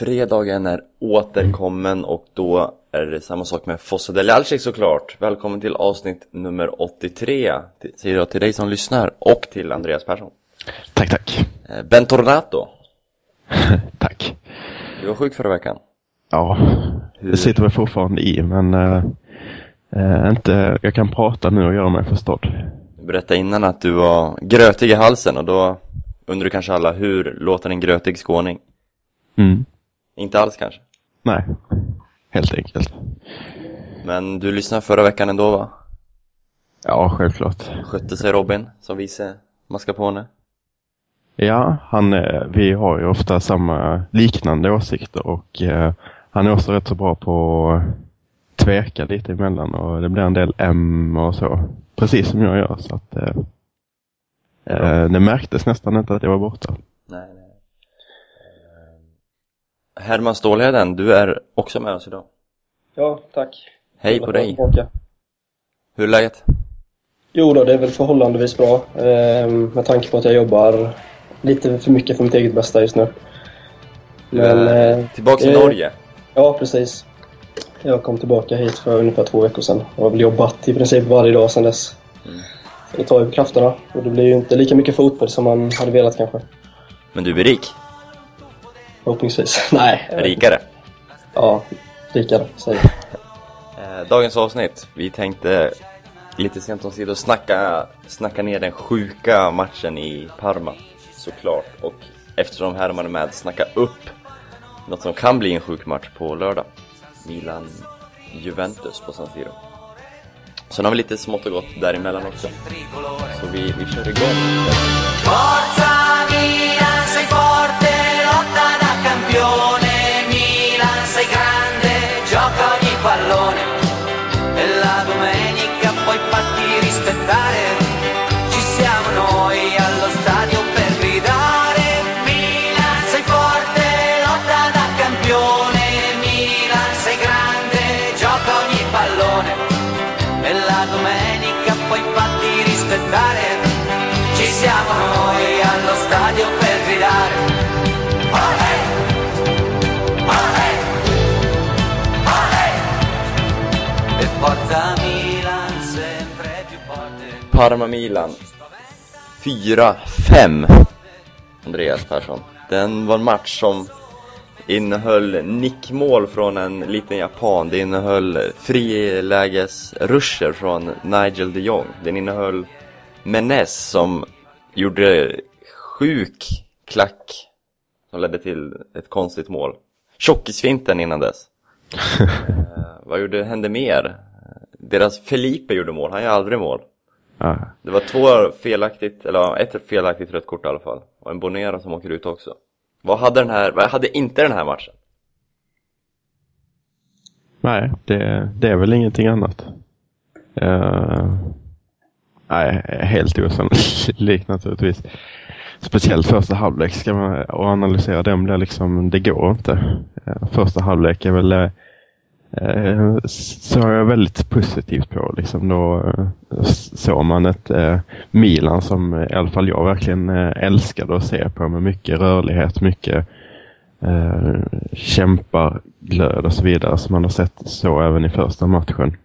Fredagen är återkommen och då är det samma sak med Fosse Delalcik såklart. Välkommen till avsnitt nummer 83, säger jag till dig som lyssnar och till Andreas Persson. Tack, tack. Eh, Ben Tornato, tack. du var sjuk förra veckan. Ja, Hur- det sitter väl fortfarande i, men eh, inte, jag kan prata nu och göra mig förstådd. Du berättade innan att du var grötig i halsen och då undrar du kanske alla hur låter en grötig skåning? Mm. Inte alls kanske. Nej, helt enkelt. Men du lyssnade förra veckan ändå va? Ja, självklart. Skötte sig Robin som vice mascarpone? Ja, han, eh, vi har ju ofta samma liknande åsikter och eh, han är också rätt så bra på att tveka lite emellan och det blir en del M och så. Precis som jag gör så att eh, eh, det märktes nästan inte att jag var borta. Nej, nej. Eh, Herman Stålheden, du är också med oss idag. Ja, tack. Hej på dig. tillbaka. Hur är läget? Jo då, det är väl förhållandevis bra. Eh, med tanke på att jag jobbar lite för mycket för mitt eget bästa just nu. Men, eh, tillbaks i eh, Norge. Ja, precis. Jag kom tillbaka hit för ungefär två veckor sedan. Jag har väl jobbat i princip varje dag sedan dess. Mm. Så det tar ju krafterna. Och det blir ju inte lika mycket fotboll som man hade velat kanske. Men du är rik. Förhoppningsvis. Nej. Rikare. Ja, rikare. Säg. Eh, Dagens avsnitt, vi tänkte lite sent om sidor snacka, snacka ner den sjuka matchen i Parma. Såklart. Och eftersom Herman är med, snacka upp något som kan bli en sjuk match på lördag. Milan-Juventus på San Siro. Sen har vi lite smått och gott däremellan också. Så vi, vi kör igång. Forza Milan, 주여 Forza Milan. Sempre più forte. Parma-Milan 4-5 Andreas Persson. Den var en match som innehöll nickmål från en liten japan. Det innehöll frilägesruscher från Nigel de Jong. Den innehöll Menes som gjorde sjuk klack som ledde till ett konstigt mål. Tjockisfinten innan dess. Eh, Vad gjorde, hände mer? Deras Felipe gjorde mål, han gör aldrig mål Ja. det var två felaktigt, eller ett felaktigt rött kort i alla fall. Och en Bonera som åker ut också. Vad hade den här, vad hade inte den här matchen? Nej, det, det är väl ingenting annat. Uh, nej, helt osannolikt naturligtvis. Speciellt första halvlek ska man och analysera den blir liksom, det går inte. Eh, första halvlek är väl uh, Eh, så är jag väldigt positivt på. Liksom då eh, såg man ett eh, Milan som eh, i alla fall jag verkligen älskade att se på med mycket rörlighet, mycket eh, kämpar, glöd och så vidare som man har sett så även i första matchen.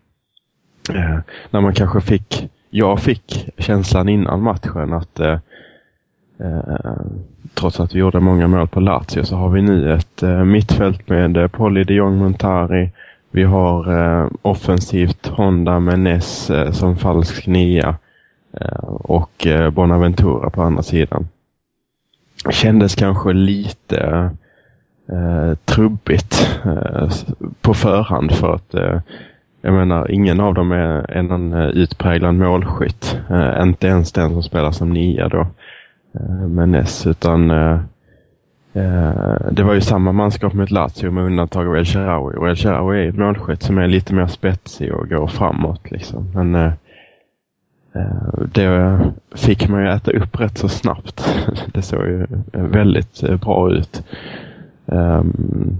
Eh, när man kanske fick, jag fick känslan innan matchen att eh, eh, trots att vi gjorde många mål på Lazio så har vi nu ett eh, mittfält med eh, Polly de Jong Montari. Vi har eh, offensivt Honda Menes eh, som falsk nia eh, och eh, Bonaventura på andra sidan. Kändes kanske lite eh, trubbigt eh, på förhand för att eh, jag menar, ingen av dem är, är någon eh, utpräglad målskytt. Eh, inte ens den som spelar som nia då. Eh, Ness, utan eh, det var ju samma manskap med Lazio med undantag av El Shaarawy. Och El Shaarawy är ett målskytt som är lite mer spetsig och går framåt. Liksom. Men eh, eh, det fick man ju äta upp rätt så snabbt. det såg ju väldigt eh, bra ut. Ehm,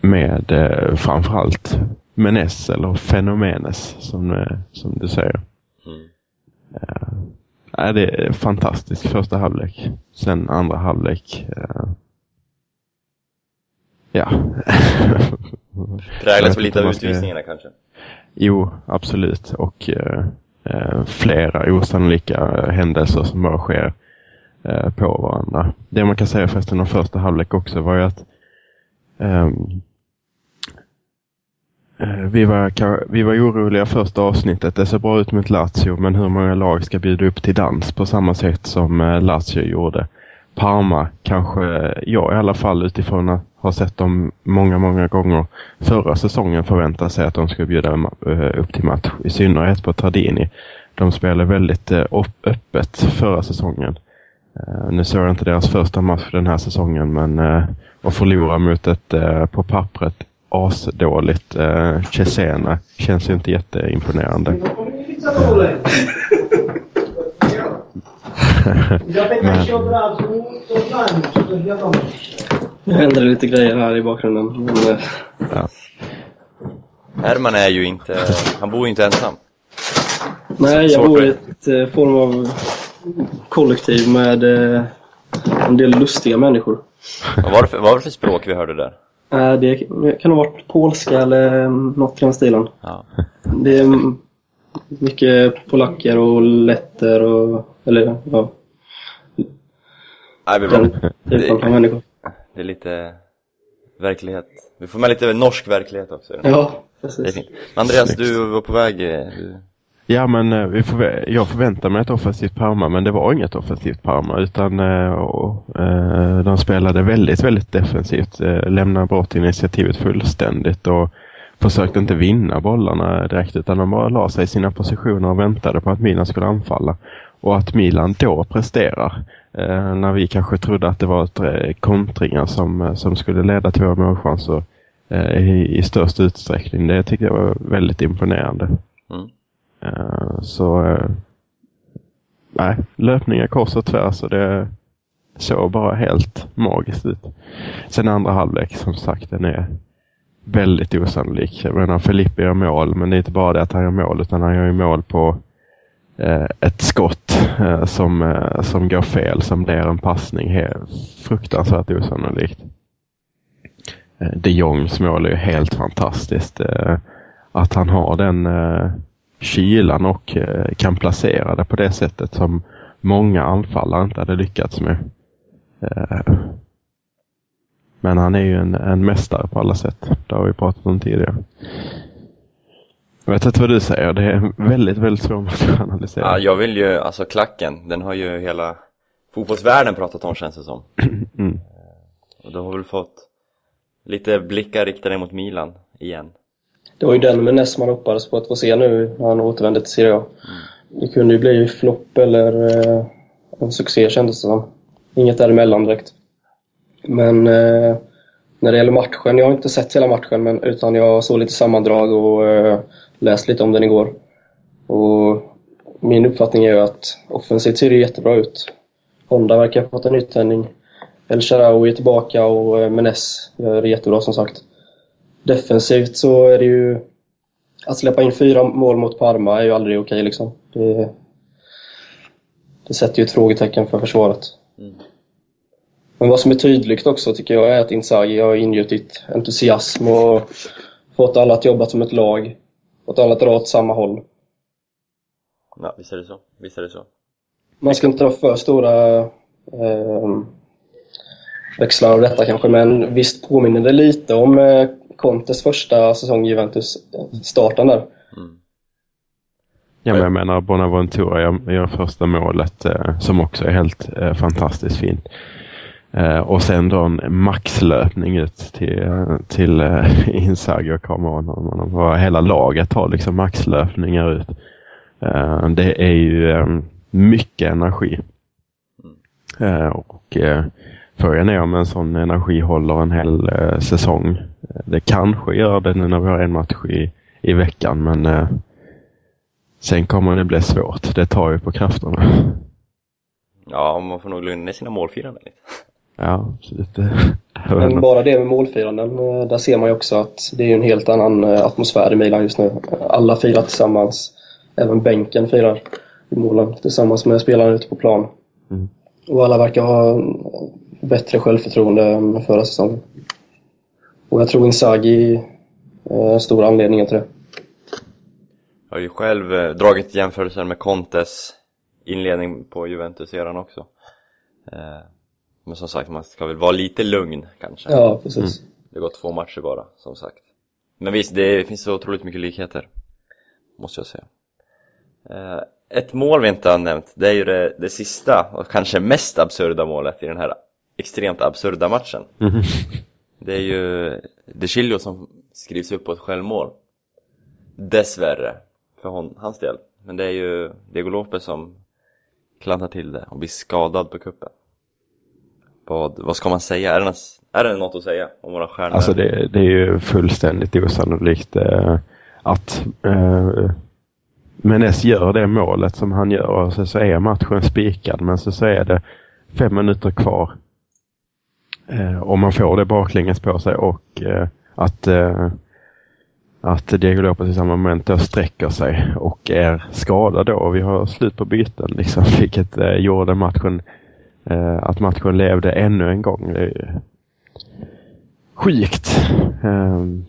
med eh, framförallt Menes eller Fenomenes som, eh, som du säger. Mm. Nej, det är fantastiskt första halvlek. Sen andra halvlek. Eh, ja. Präglas väl lite av utvisningarna kanske. Jo, absolut. Och eh, eh, flera osannolika eh, händelser som bara sker eh, på varandra. Det man kan säga förresten om första halvlek också var ju att eh, Eh, vi, var, vi var oroliga första avsnittet. Det ser bra ut mot Lazio, men hur många lag ska bjuda upp till dans på samma sätt som eh, Lazio gjorde? Parma kanske jag i alla fall utifrån att ha sett dem många, många gånger förra säsongen förväntar sig att de ska bjuda eh, upp till match. I synnerhet på Tardini. De spelade väldigt öppet förra säsongen. Nu såg jag inte deras första match den här säsongen men att förlora mot ett på pappret asdåligt eh, Cesena känns ju inte jätteimponerande. Nu händer det lite grejer här i bakgrunden. Men, eh, Ja. Herman är ju inte, han bor ju inte ensam. nej, jag bor i ett eh, form av kollektiv med eh, en del lustiga människor. Vad var, det för, vad var det för språk vi hörde där? Eh, det kan ha varit polska eller något i den stilen. Ja. Det är mycket polacker och letter och... Eller ja, Nej, det bra. typen av människor. Det är lite verklighet. Vi får med lite norsk verklighet också. Ja, Det precis. Andreas, du var på väg... eh, Du... Ja, men eh, vi förvä- jag förväntade mig ett offensivt Parma, men det var inget offensivt Parma. Utan eh, och, eh, de spelade väldigt, väldigt defensivt. Eh, lämnade bort initiativet fullständigt och försökte inte vinna bollarna direkt. Utan de bara la sig i sina positioner och väntade på att Milan skulle anfalla. Och att Milan då presterar. Eh, när vi kanske trodde att det var ett, eh, kontringar som, som skulle leda till våra målchanser i, i störst utsträckning. Det tyckte jag var väldigt imponerande. Mm. Eh, så eh, nej, löpningar kors och tvärs och det såg bara helt magiskt ut. Sen andra halvlek, som sagt, den är väldigt osannolik. Jag menar, Felipe gör mål, men det är inte bara det att han gör mål, utan han gör ju mål på eh, ett skott eh, som, eh, som går fel, som blir en passning. Fruktansvärt osannolikt. Eh, de Jongs mål är ju helt fantastiskt. Eh, att han har den kylan och eh, kan placera det på det sättet som många anfallare inte hade lyckats med. Eh, men han är ju en, en mästare på alla sätt. Det har vi pratat om tidigare. Jag vet inte vad du säger. Det är väldigt, väldigt svårt att analysera. Ja, jag vill ju, alltså klacken, den har ju hela fotbollsvärlden pratat om känns det som. Mm. Och du har väl fått lite blickar riktade mot Milan igen. Det var ju den med Ness man hoppades på att få se nu när han återvände till Serie A. Det kunde ju bli flopp eller eh, en succé kändes det som. Inget däremellan direkt. Men eh, när det gäller matchen, jag har inte sett hela matchen men utan jag såg lite sammandrag och eh, läste lite om den igår. Och min uppfattning är ju att offensivt ser det jättebra ut. Honda verkar ha fått en nytändning. El Sharawi är tillbaka och eh, Menes gör det jättebra som sagt. Defensivt så är det ju... Att släppa in fyra mål mot Parma är ju aldrig okej liksom. Det, det sätter ju ett frågetecken för försvaret. Men vad som är tydligt också tycker jag är att Inzaghi har ingjutit entusiasm och fått alla att jobba som ett lag. Fått alla att dra åt samma håll. Ja, visst är det så. Visst är det så. Man ska inte dra för stora eh, växlar av detta kanske, men visst påminner det lite om eh, Contes första säsong i Juventus, eh, starten där. Ja, men jag menar Bonaventura gör, gör första målet eh, som också är helt eh, fantastiskt fint. Eh, och sen då en maxlöpning ut till, till eh, Inzaghi och. Och hela laget tar liksom maxlöpningar ut. Eh, det är ju eh, mycket energi. Eh, och eh, Frågan är om en sån energi håller en hel eh, säsong. Det kanske gör det nu när vi har en match i, i veckan men eh, Sen kommer det bli svårt. Det tar ju på krafterna. Ja, man får nog lugna ner sina målfiranden lite. Ja, vet Men bara det med målfiranden, eh, där ser man ju också att det är en helt annan eh, atmosfär i Milan just nu. Alla firar tillsammans. Även bänken firar i målen tillsammans med spelarna ute på plan. Mm. Och alla verkar ha bättre självförtroende än förra säsongen. Och jag tror Inzaghi är stor anledningen till det. Jag har ju själv eh, dragit jämförelser med Contes inledning på Juventus-eran också. Eh, men som sagt, man ska väl vara lite lugn kanske. Ja, precis. Det har gått två matcher bara, som sagt. Men visst, det finns så otroligt mycket likheter. Måste jag säga. Eh, ett mål vi inte har nämnt, det är ju det, det sista och kanske mest absurda målet i den här extremt absurda matchen. Det är ju De Chilio som skrivs upp på ett självmål. Dessvärre, för hon, hans del. Men det är ju Diego Lopez som klantar till det och blir skadad på kuppen. Vad, vad ska man säga? Är det, något, är det något att säga om våra stjärnor? Alltså det, det är ju fullständigt osannolikt eh, att eh, Menes gör det målet som han gör och så, så är matchen spikad men så, så är det fem minuter kvar. Eh, om man får det baklänges på sig och eh, att, eh, att Diego Lopez i samma moment då sträcker sig och är skadad då. Vi har slut på byten liksom, vilket eh, gjorde matchen eh, att matchen levde ännu en gång. Det är ju sjukt. Ehm,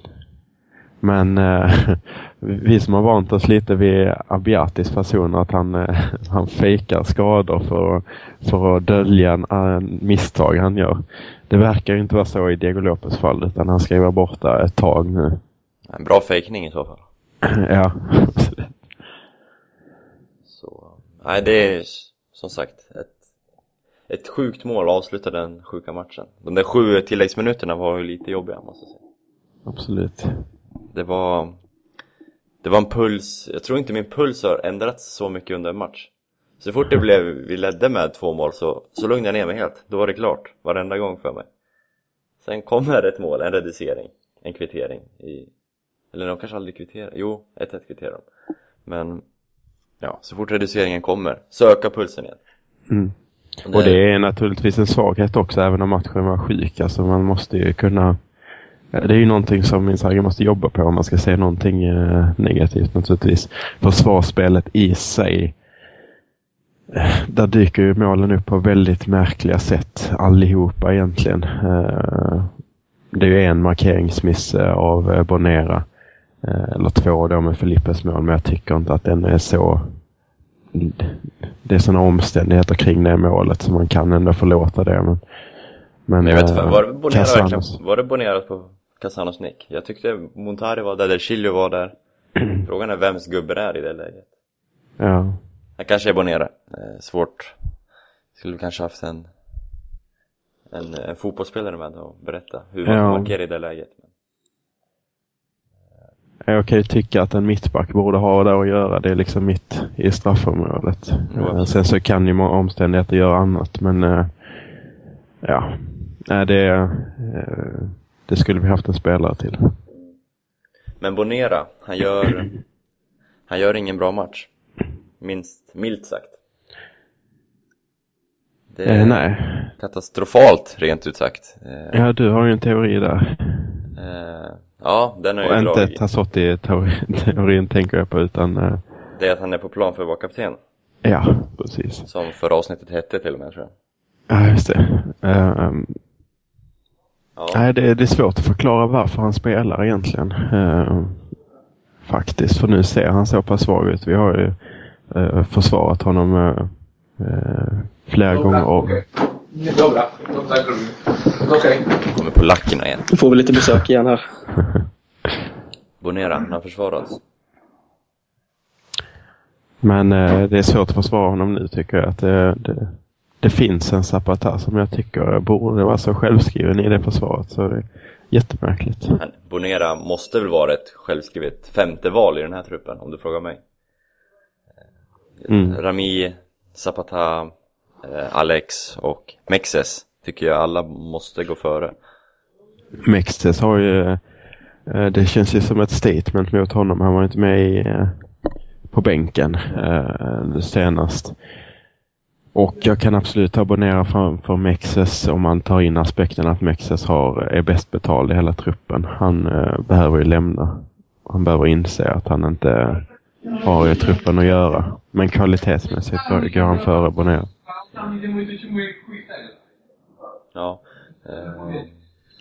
men eh, vi som har vant oss lite vid Abiatis personer, att han, eh, han fejkar skador för, för att dölja en, en misstag han gör. Det verkar ju inte vara så i Diego Lopez fall utan han ska ju vara borta ett tag nu. En bra fejkning i så fall. ja. Så, nej det är som sagt ett, ett sjukt mål avslutar den sjuka matchen. De där sju tilläggsminuterna var ju lite jobbiga måste jag säga. Absolut. Det var, det var en puls, jag tror inte min puls har ändrats så mycket under en match. Så fort det blev, vi ledde med två mål så, så lugnade jag ner mig helt. Då var det klart, varenda gång för mig. Sen kommer ett mål, en reducering, en kvittering i, eller de kanske aldrig kvitterar, jo, 1-1 kvitterar de. Men, ja, så fort reduceringen kommer, så ökar pulsen igen. Mm. Och det är naturligtvis en svaghet också även om matchen var sjuk. Alltså man måste ju kunna det är ju någonting som Inzaghi måste jobba på om man ska säga någonting eh, negativt naturligtvis. Försvarsspelet i sig. Eh, Där dyker ju målen upp på väldigt märkliga sätt allihopa egentligen. Eh, Det är ju en markeringsmiss av eh, Bonera. Eller två då med Filippes mål, men jag tycker inte att den är så... Det är sådana omständigheter kring det målet så man kan ändå förlåta det. Men, men, Men jag vet inte, var det Bonera Casanos- var det Bonera på Casanos nick? Jag tyckte Montari var där, Del Chilio var där. Frågan är vems gubbe det är i det läget. Ja. Han kanske är Bonera. Eh, svårt. Skulle kanske haft en, en, en fotbollsspelare med och berätta hur man Ja. markerar i det läget. Jag kan ju tycka att en mittback borde ha där att göra. Det är liksom mitt i straffområdet. Jo, Eh, Sen så kan ju omständigheter göra annat, men eh, ja. Nej, det, eh, det skulle vi haft en spelare till. men Bonera, han gör, han gör ingen bra match. Minst, milt sagt. Det är Eh, nej. katastrofalt rent ut sagt. Eh, Ja, du har ju en teori där. eh, ja, den har Och jag inte dragit. Tassotti-teorin tänker jag på, utan eh, Det är att han är på plan för att vara kapten. ja, precis. Som förra avsnittet hette till och med tror jag. Ja, just det. Ehm, Ja. Nej, det, det är svårt att förklara varför han spelar egentligen. Eh, faktiskt, för nu ser han så pass svag ut. Vi har ju eh, försvarat honom eh, eh, flera gånger om. Dobra, tak robimy. Okej. Kommer på lackerna igen. Nu får vi lite besök igen här. Bonera, han har försvarats. Men eh, det är svårt att försvara honom nu tycker jag. Att det, det, det finns en Zapata som jag tycker borde vara så självskriven i det försvaret. Så det är jättemärkligt. Han, Bonera måste väl vara ett självskrivet femte val i den här truppen om du frågar mig. Mm. Rami, Zapata, eh, Alex och Mexes tycker jag alla måste gå före. Mextes har ju, eh, det känns ju som ett statement mot honom. Han var inte med i, eh, på bänken senast. Och jag kan absolut abonnera framför Mexes om man tar in aspekten att Mexes har, är bäst betald i hela truppen. Han eh, behöver ju lämna. Han behöver inse att han inte har i truppen att göra. Men kvalitetsmässigt går han före Bonera. Ja. Eh,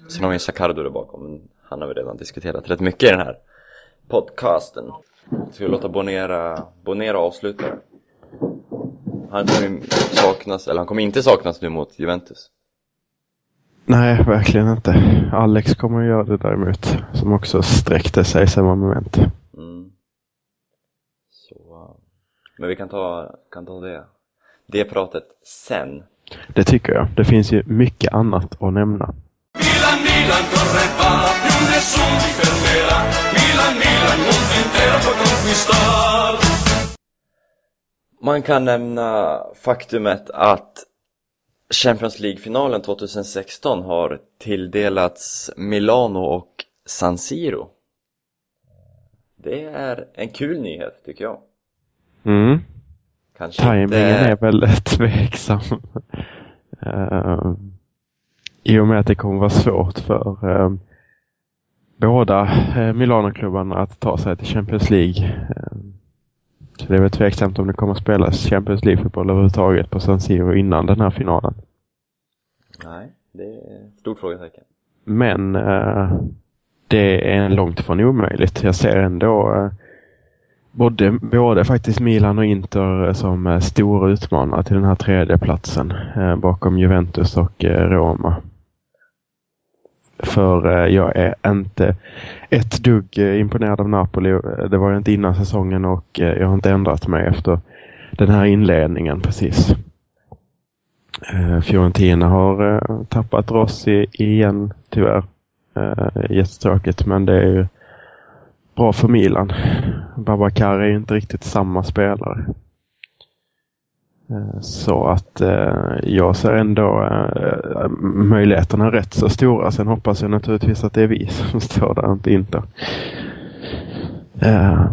Sen har vi Sacardo där bakom, han har vi redan diskuterat rätt mycket i den här podcasten. Ska vi låta Bonera, Bonera avsluta? Han kommer ju saknas, eller han kommer inte saknas nu mot Juventus. Nej, verkligen inte. Alex kommer att göra det däremot. Som också sträckte sig i samma moment. Mm. Så, uh, men vi kan ta, kan ta det, det pratet sen. Det tycker jag. Det finns ju mycket annat att nämna. Milan, Milan corre va, più nessuno ti fermerà. Milan, Milan, mondo intero può conquistar. Man kan nämna faktumet att Champions League-finalen 2016 har tilldelats Milano och San Siro. Det är en kul nyhet tycker jag. Mm. Kanske Timingen inte... är väldigt tveksam. uh, I och med att det kommer vara svårt för uh, båda uh, Milano-klubbarna att ta sig till Champions League. Uh, så det är väl tveksamt om det kommer att spelas Champions League-fotboll överhuvudtaget på San Siro innan den här finalen. Nej, det är ett stort frågetecken. Men det är långt från omöjligt. Jag ser ändå både, både faktiskt Milan och Inter som eh, stora utmanare till den här tredje platsen eh, bakom Juventus och eh, Roma. För jag är inte ett dugg imponerad av Napoli. Det var jag inte innan säsongen och jag har inte ändrat mig efter den här inledningen precis. Fiorentina har tappat Rossi igen tyvärr. Jättetråkigt men det är ju bra för Milan. Babacar är ju inte riktigt samma spelare. Så att eh, jag ser ändå eh, möjligheterna rätt så stora. Sen hoppas jag naturligtvis att det är vi som står där, inte inte. Eh,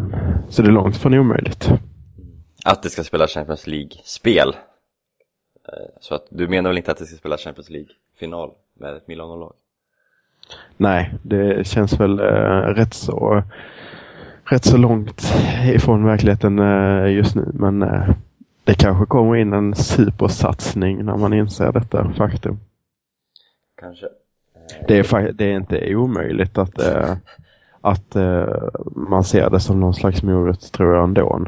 så det är långt från omöjligt. Att det ska spela Champions League-spel. Så att du menar väl inte att det ska spela Champions League-final med ett Milano-lag? Nej, det känns väl eh, rätt så rätt så långt ifrån verkligheten eh, just nu. Men eh, det kanske kommer in en supersatsning när man inser detta faktum. Kanske. Det är, det är inte omöjligt att, äh, att man ser det som någon slags morot tror jag ändå.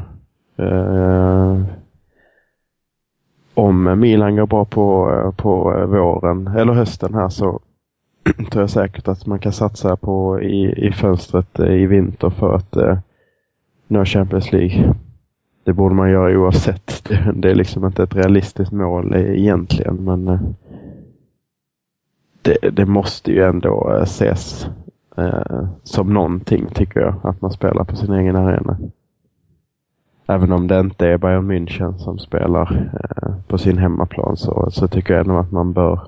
Om Milan går bra på, på våren eller hösten här så tror jag säkert att man kan satsa på i, i fönstret eh, i vinter för att eh, nå Champions League. Det borde man göra oavsett. Det, det är liksom inte ett realistiskt mål eh, egentligen men det, det, måste ju ändå ses eh, som någonting tycker jag. Att man spelar på sin egen arena. Även om det inte är Bayern München som spelar eh, på sin hemmaplan så, så tycker jag ändå att man bör,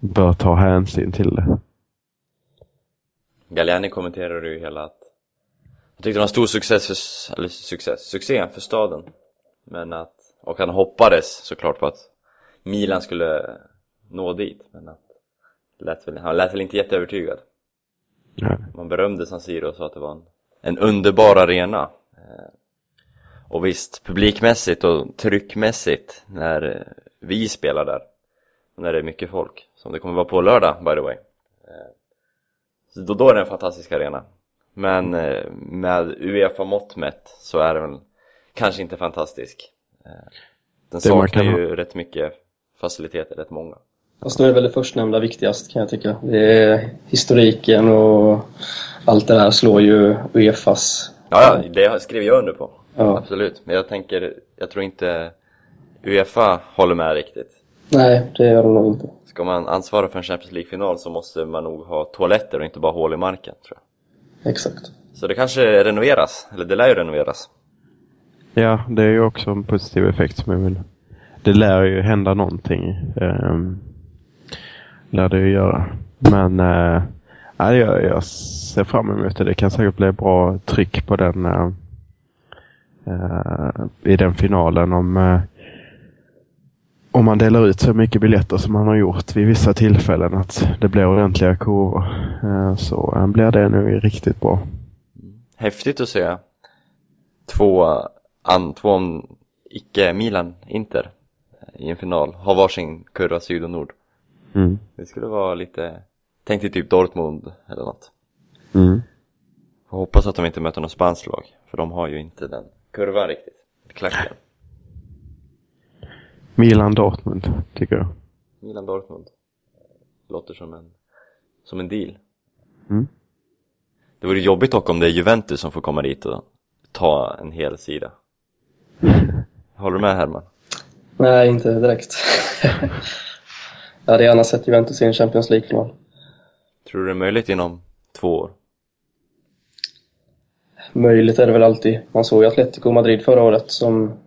bör ta hänsyn till det. Galliani kommenterade ju hela att jag tyckte det var en stor success för, eller success, succé för staden. Men att, och han hoppades såklart på att Milan skulle nå dit. Men att lät väl, han lät väl inte jätteövertygad. Nej. Man berömde San Siro och sa att det var en, en underbar arena. Eh, och visst, publikmässigt och tryckmässigt när vi spelar där, när det är mycket folk, som det kommer vara på lördag by the way. Eh, så då, då är det en fantastisk arena. Men eh, med Uefa-mått mätt så är den kanske inte fantastisk. Den saknar ju ha... rätt mycket faciliteter, rätt många. Fast nu är väl det förstnämnda viktigast kan jag tycka. Det är historiken och allt det där slår ju Uefas. Ja, ja det skrev jag under på. Ja. Absolut. Men jag tänker, jag tror inte Uefa håller med riktigt. Nej, det gör de nog inte. Ska man ansvara för en Champions League-final så måste man nog ha toaletter och inte bara hål i marken, tror jag. Exakt. Så det kanske renoveras, eller det lär ju renoveras. Ja, det är ju också en positiv effekt som jag vill. Det lär ju hända någonting. Um lär det ju göra. Men äh, jag, jag ser fram emot det. Det kan säkert bli bra tryck på den äh, i den finalen om om man delar ut så mycket biljetter som man har gjort vid vissa tillfällen att det blir ordentliga kurvor så blir det nu riktigt bra. Häftigt att se två, an, två icke-Milan-Inter i en final ha varsin kurva syd och nord. Mm. Det skulle vara lite Tänk dig typ Dortmund eller något. Mm. Hoppas att de inte möter något spanskt lag, för de har ju inte den kurvan riktigt. Klacken. Milan-Dortmund, tycker jag. Milan-Dortmund. Låter som en, som en deal. Mm. Det vore jobbigt dock om det är Juventus som får komma dit och ta en hel sida. Håller du med Herman? Nej, inte direkt. jag hade gärna sett Juventus i en Champions League-final. Tror du det är möjligt inom två år? Möjligt är det väl alltid. Man såg ju Atletico Madrid förra året som...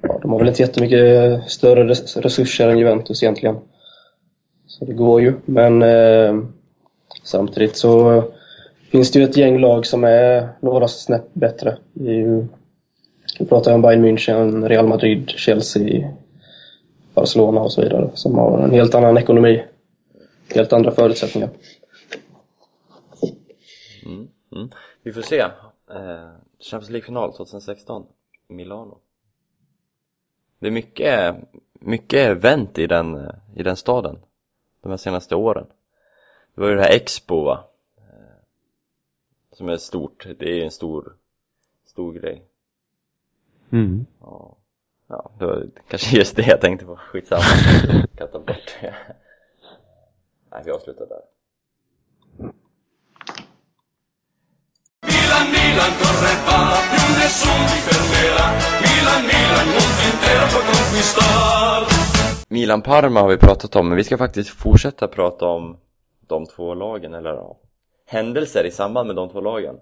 Ja, de har väl inte jättemycket större resurser än Juventus egentligen. Så det går ju, men eh, samtidigt så finns det ju ett gäng lag som är några snäpp bättre. Det är ju, vi pratar om Bayern München, Real Madrid, Chelsea, Barcelona och så vidare som har en helt annan ekonomi. Helt andra förutsättningar. Mm. mm. Vi får se. Eh, Champions League-final 2016, Milano. Det är mycket, mycket vänt i den, i den staden de här senaste åren. Det var ju det här Expo va? Eh, Som är stort, det är ju en stor, stor grej. Mm. Ja, ja det var kanske just det jag tänkte på, skitsamma. Kan ta bort det. Nej, vi avslutar där. Milan, Milan corre va, più nessuno ti fermerà. Milan, Milan, il mondo intero può conquistar. Milan-Parma har vi pratat om, men vi ska faktiskt fortsätta prata om de två lagen, eller ja, händelser i samband med de två lagen.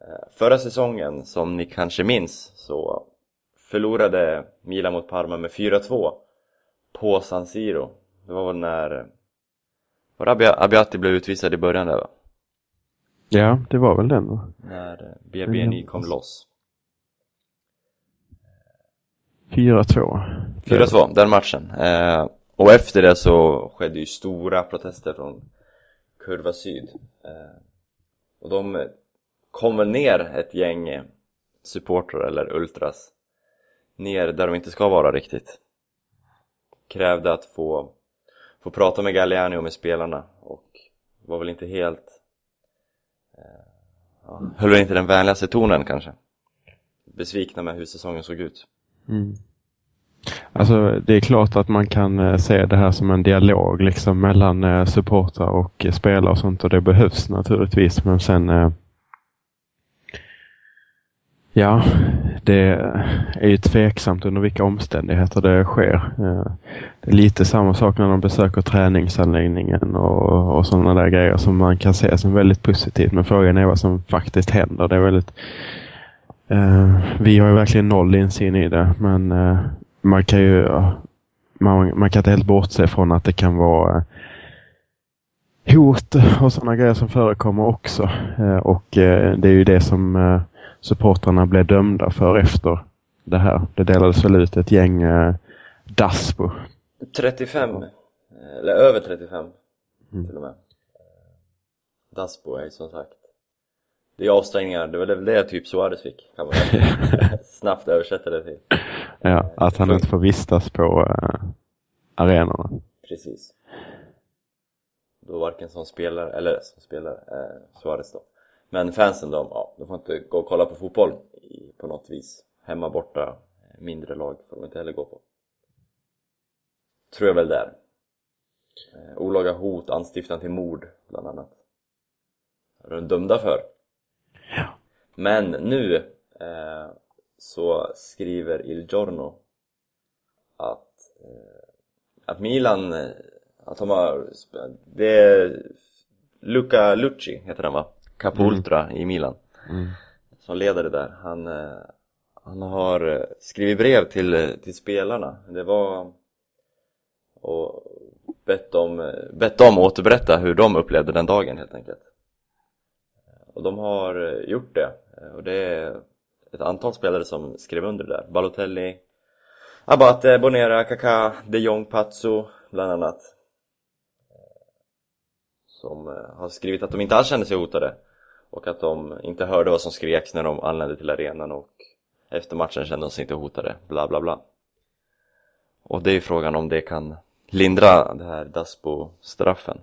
Eh, förra säsongen, som ni kanske minns, så förlorade Milan mot Parma med 4-2 på San Siro. Det var väl när var det Abbiati blev utvisad i början där va? Ja, det var väl den va? När eh, BBNI kom loss. 4-2. 4-2, den matchen. Eh, och efter det så skedde ju stora protester från Kurva Syd. Eh, och de kom väl ner ett gäng supportrar eller ultras ner där de inte ska vara riktigt. Krävde att få, få prata med Galliani och med spelarna och var väl inte helt Eh, ja, höll inte den vänligaste tonen kanske. Besvikna med hur säsongen såg ut. Mm. Alltså det är klart att man kan eh, se det här som en dialog liksom mellan eh, supportrar och eh, spelare och sånt och det behövs naturligtvis men sen eh, Ja, det är ju tveksamt under vilka omständigheter det sker. Eh, det är lite samma sak när de besöker träningsanläggningen och, och sådana där grejer som man kan se som väldigt positivt. Men frågan är vad som faktiskt händer. Det är väldigt Eh, vi har ju verkligen noll insyn i det, men eh, man kan ju man, man kan inte helt bortse från att det kan vara eh, hot och sådana grejer som förekommer också. Eh, och eh, det är ju det som eh, supportrarna blev dömda för efter det här. Det delades väl ut ett gäng eh, daspo. 35, eller över 35 till och med. Daspo är ju som sagt Det är avstängningar, det var väl det typ Suarez fick kan man. Snabbt översätta det till Ja, att han inte får vistas på eh, arenorna. Precis Då varken som spelare, eller som spelare, eh, Suarez då Men fansen de, ja, de får inte gå och kolla på fotboll i, på något vis. Hemma, borta, mindre lag får de inte heller gå på. Tror jag väl där eh, Olaga hot, anstiftan till mord bland annat. Är de dömda för. Men nu eh, så skriver Il Giorno att, eh, att Milan, eh, att de har, det är Luca Lucci heter han va? Capo Ultra i Milan. Som leder det där, han, eh, han har eh, skrivit brev till, eh, till spelarna, det var och bett dem, bett dem återberätta hur de upplevde den dagen helt enkelt. Och de har gjort det. Och det är ett antal spelare som skrev under det där. Balotelli, Abate, Bonera, Kaká, de Jong, Pazzo bland annat. Som har skrivit att de inte alls kände sig hotade och att de inte hörde vad som skreks när de anlände till arenan och efter matchen kände de sig inte hotade, bla bla bla och det är ju frågan om det kan lindra det här Daspo-straffen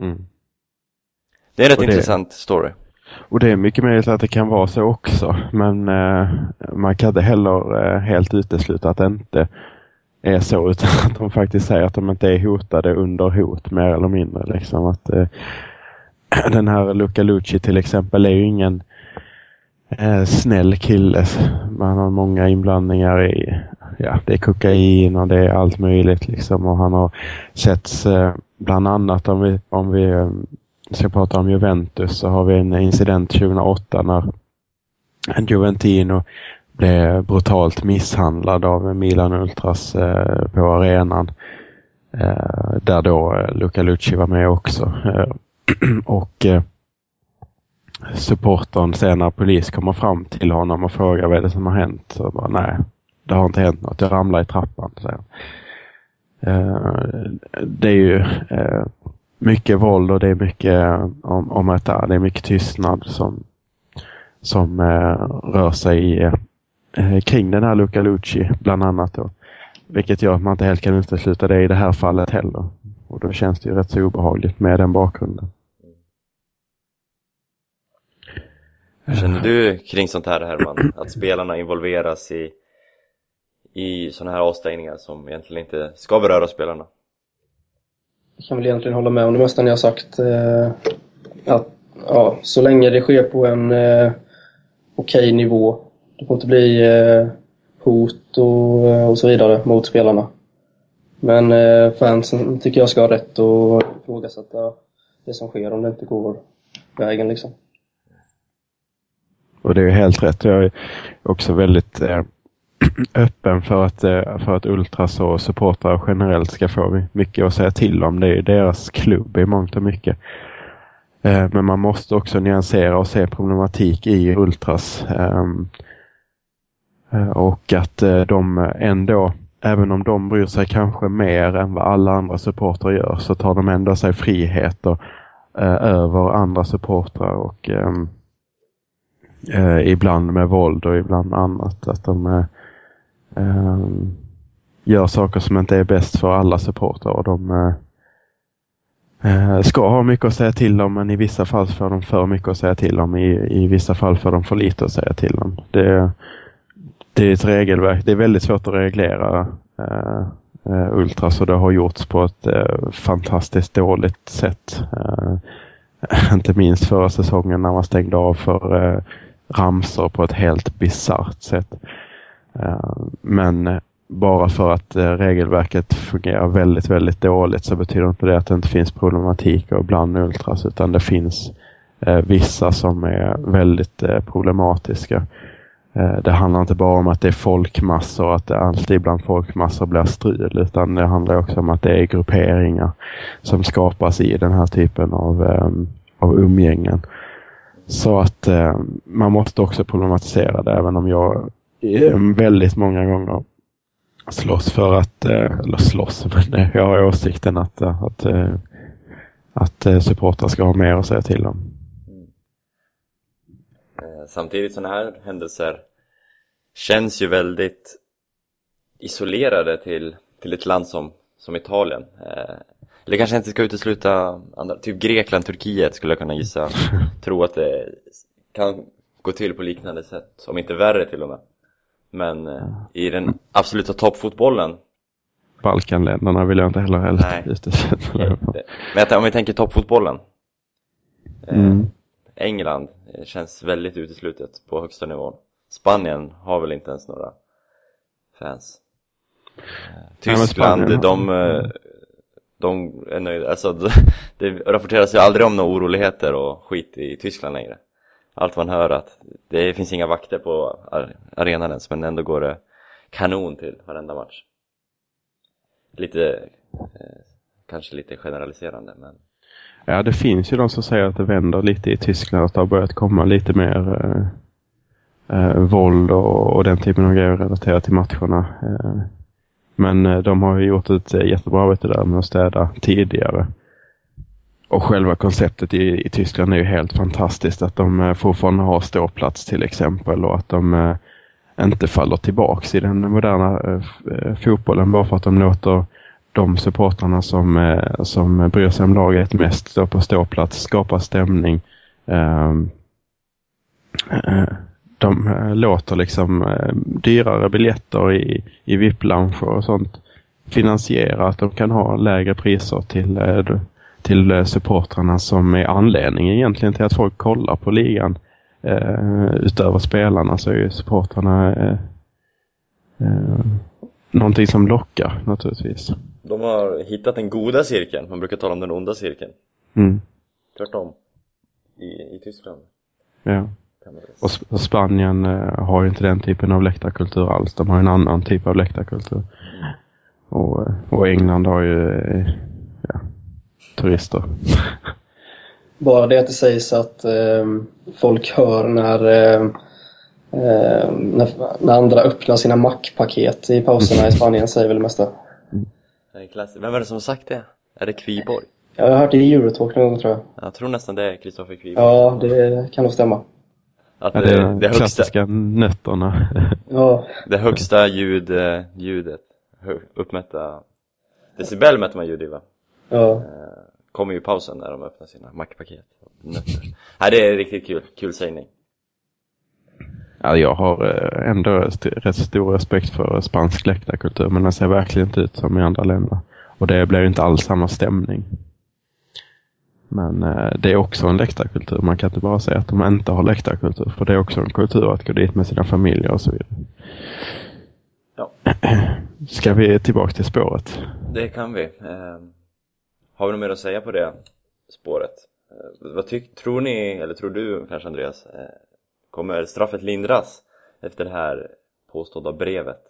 Mm. Det är en rätt det- intressant story. Och det är mycket möjligt att det kan vara så också. Men eh, man kan inte heller eh, helt utesluta att det inte är så. Utan att de faktiskt säger att de inte är hotade under hot mer eller mindre. Liksom att eh, Den här Luca Lucci till exempel är ju ingen eh, snäll kille. Man har många inblandningar i ja, det är kokain och det är allt möjligt. Liksom. Och han har setts eh, bland annat om vi, om vi eh, ska prata om Juventus så har vi en incident 2008 när en Juventino blev brutalt misshandlad av Milan Ultras eh, på arenan. Eh, där då eh, Luca Lucci var med också. Eh, Och eh, supportern sen när polis kommer fram till honom och frågar vad är det som har hänt. Så bara, nej, det har inte hänt något. Jag ramlade i trappan. säger han. Eh, det är ju eh, mycket våld och det är mycket eh, om, om att Det är mycket tystnad som, som eh, rör sig i, eh, kring den här Luca Lucci bland annat. Då. Vilket gör att man inte helt kan utesluta det i det här fallet heller. Och då känns det ju rätt så obehagligt med den bakgrunden. Hur känner du kring sånt här Herman? Att spelarna involveras i, i sådana här avstängningar som egentligen inte ska beröra spelarna? Jag kan väl egentligen hålla med om det mesta ni har sagt. Eh, att ja, så länge det sker på en eh, okej nivå. Det får inte bli eh, hot och, eh, och så vidare mot spelarna. Men eh, fansen tycker jag ska ha rätt att ifrågasätta det som sker om det inte går vägen liksom. Och det är helt rätt. Jag är också väldigt eh, öppen för att, eh, för att Ultras och supportrar generellt ska få mycket att säga till om. Det är ju deras klubb i mångt och mycket. Eh, men man måste också nyansera och se problematik i Ultras. Ehm, eh, och att eh, de ändå, även om de bryr sig kanske mer än vad alla andra supportrar gör, så tar de ändå sig friheter eh, över andra supportrar och ehm, eh, ibland med våld och ibland annat. Att de eh, eh, gör saker som inte är bäst för alla supportrar. Och de eh, eh, ska ha mycket att säga till om men i vissa fall får de för mycket att säga till om. I, i vissa fall får de för lite att säga till om. Det, det är ett regelverk. Det är väldigt svårt att reglera eh, eh, Ultras och det har gjorts på ett eh, fantastiskt dåligt sätt. Eh, inte minst förra säsongen när man stängde av för eh, ramsor på ett helt bisarrt sätt. Eh, men bara för att eh, regelverket fungerar väldigt, väldigt dåligt så betyder inte det att det inte finns problematik bland ultras utan det finns eh, vissa som är väldigt problematiska. Det handlar inte bara om att det är folkmassor och att det alltid bland folkmassor blir strul utan det handlar också om att det är grupperingar som skapas i den här typen av, av umgängen. Så att eh, man måste också problematisera det även om jag eh, väldigt många gånger slåss för att, eh, eller slåss, men eh, jag har åsikten att, eh, att, eh, att, att supportrar ska ha mer att säga till om. Samtidigt sådana här händelser känns ju väldigt isolerade till, till ett land som, som Italien. Eller kanske inte ska utesluta andra, typ Grekland, Turkiet skulle jag kunna gissa. Tro att det kan gå till på liknande sätt, om inte värre till och med. Men eh, i den absoluta toppfotbollen Balkanländerna vill jag inte heller helt Nej. utesluta. Men om vi tänker toppfotbollen. Eh, Mm. England eh, känns väldigt uteslutet på högsta nivån. Spanien har väl inte ens några fans. Tyskland, Spanien har- de, de är nöjda. Alltså, det, rapporteras ju aldrig om några oroligheter och skit i Tyskland längre. Allt man hör att det finns inga vakter på arenan ens, men ändå går det kanon till varenda match. Lite, eh, kanske lite generaliserande, men Ja, det finns ju de som säger att det vänder lite i Tyskland. Att det har börjat komma lite mer eh, eh, våld och, och den typen av grejer relaterat till matcherna. Eh, men eh, de har ju gjort ett eh, jättebra arbete där med att städa tidigare. Och själva konceptet i, i Tyskland är ju helt fantastiskt. Att de eh, fortfarande har ståplats till exempel och att de inte faller tillbaks i den moderna eh, fotbollen bara för att de låter de supportrarna som, eh, som bryr sig om laget mest stå på ståplats, skapa stämning. Ehm, eh, de eh, låter liksom eh, dyrare biljetter i, i VIP-lounge och sånt finansiera att de kan ha lägre priser till, eh, till supportrarna som är anledningen egentligen till att folk kollar på ligan. Utöver spelarna så är ju supportrarna någonting som lockar naturligtvis. De har hittat den goda cirkeln, man brukar tala om den onda cirkeln. Mm. Tvärtom. I, i Tyskland. Ja. Och, Sp- och Spanien eh, har ju inte den typen av läktarkultur alls. De har en annan typ av läktarkultur. Och, eh, och England har ju eh, ja, turister. Bara det att det sägs att eh, folk hör när, eh, när, när andra öppnar sina mackpaket i pauserna i Spanien säger väl det mesta. Det Vem är det som har sagt det? Är det Kviborg? Jag har hört det i Eurotalk någon gång tror jag. Jag tror nästan det är Kristoffer Kviborg. Ja, det kan nog stämma. Att Ja, det, det det, de högsta, klassiska nötterna. Ja, det högsta ljud, eh, ljudet, uppmätta decibel mäter man ljud i va? ja. Kommer ju pausen när de öppnar sina mackpaket nötter. Nej det är riktigt kul, kul sägning. ja, jag har eh, ändå rätt stor respekt för spansk läktarkultur men den ser verkligen inte ut som i andra länder. Och det blir inte alls samma stämning. Men eh, det är också en läktarkultur. Man kan inte bara säga att de inte har läktarkultur. För det är också en kultur att gå dit med sina familjer och så vidare. Ja. Ska vi tillbaka till spåret? Det kan vi. Eh, har vi något mer att säga på det spåret? Eh, vad tyck, tror ni, eller tror du kanske Andreas, eh, kommer straffet lindras efter det här påstådda brevet?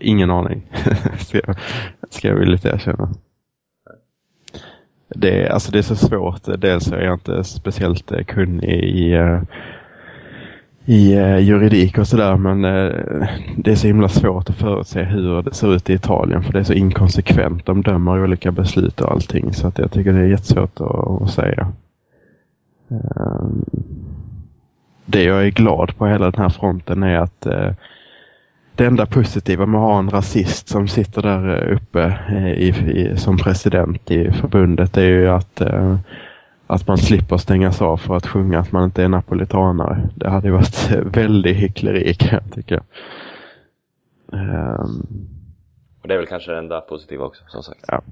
Ingen aning. ska, jag, ska jag villigt erkänna. Det är, alltså det är så svårt. Dels är jag inte speciellt kunnig i, eh, i eh, juridik och sådär men eh, det är så himla svårt att förutse hur det ser ut i Italien för det är så inkonsekvent. De dömer olika beslut och allting så att jag tycker det är jättesvårt att, att säga. Ehm, det jag är glad på hela den här fronten är att eh, det enda positiva med att ha en rasist som sitter där eh, uppe eh, i, i, som president i förbundet är ju att, eh, att man slipper stängas av för att sjunga att man inte är napolitanare. Det hade ju varit väldigt hyckleri kan jag tycka. Ehm, Och det är väl kanske det enda positiva också, som sagt. Ja.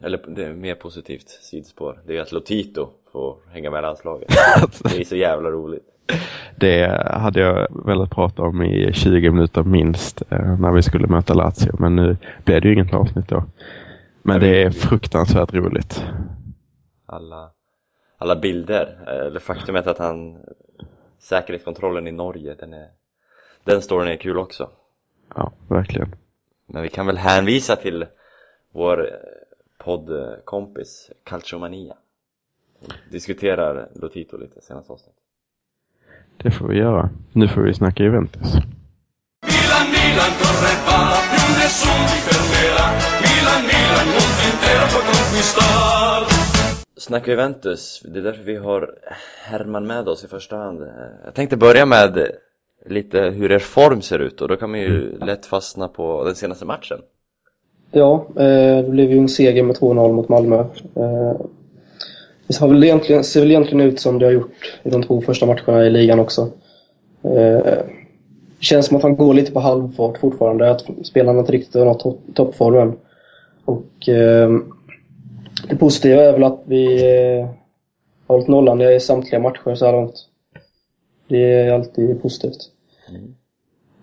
Eller det är mer positivt sidospår. Det är att Lotito får hänga med landslaget. Det är så jävla roligt. Det hade jag velat prata om i 20 minuter minst eh, när vi skulle möta Lazio. Men nu blev det ju inget avsnitt då. Men det är fruktansvärt roligt. Alla, alla bilder, eller faktumet att han säkerhetskontrollen i Norge, den är den storyn är kul också. Ja, verkligen. Men vi kan väl hänvisa till vår eh, poddkompis Calciomania. Diskuterar Lotito lite senaste avsnitt. Det får vi göra. Nu får vi snacka Juventus. Milan, Milan corre va, più nessuno ti fermerà. Milan, Milan, mondo intero può conquistar. Snacka Juventus, det är därför vi har Herman med oss i första hand. Eh, Jag tänkte börja med lite hur er form ser ut och då kan man ju lätt fastna på den senaste matchen. Ja, eh, det blev ju en seger med 2-0 mot Malmö. Det ser väl egentligen, ser väl egentligen ut som det har gjort i de två första matcherna i ligan också. Eh, det känns som att han går lite på halvfart fortfarande, att spelarna inte riktigt har nått toppformen. Och eh, det positiva är väl att vi eh, har hållit nollan i samtliga matcher så här långt. Det är alltid positivt.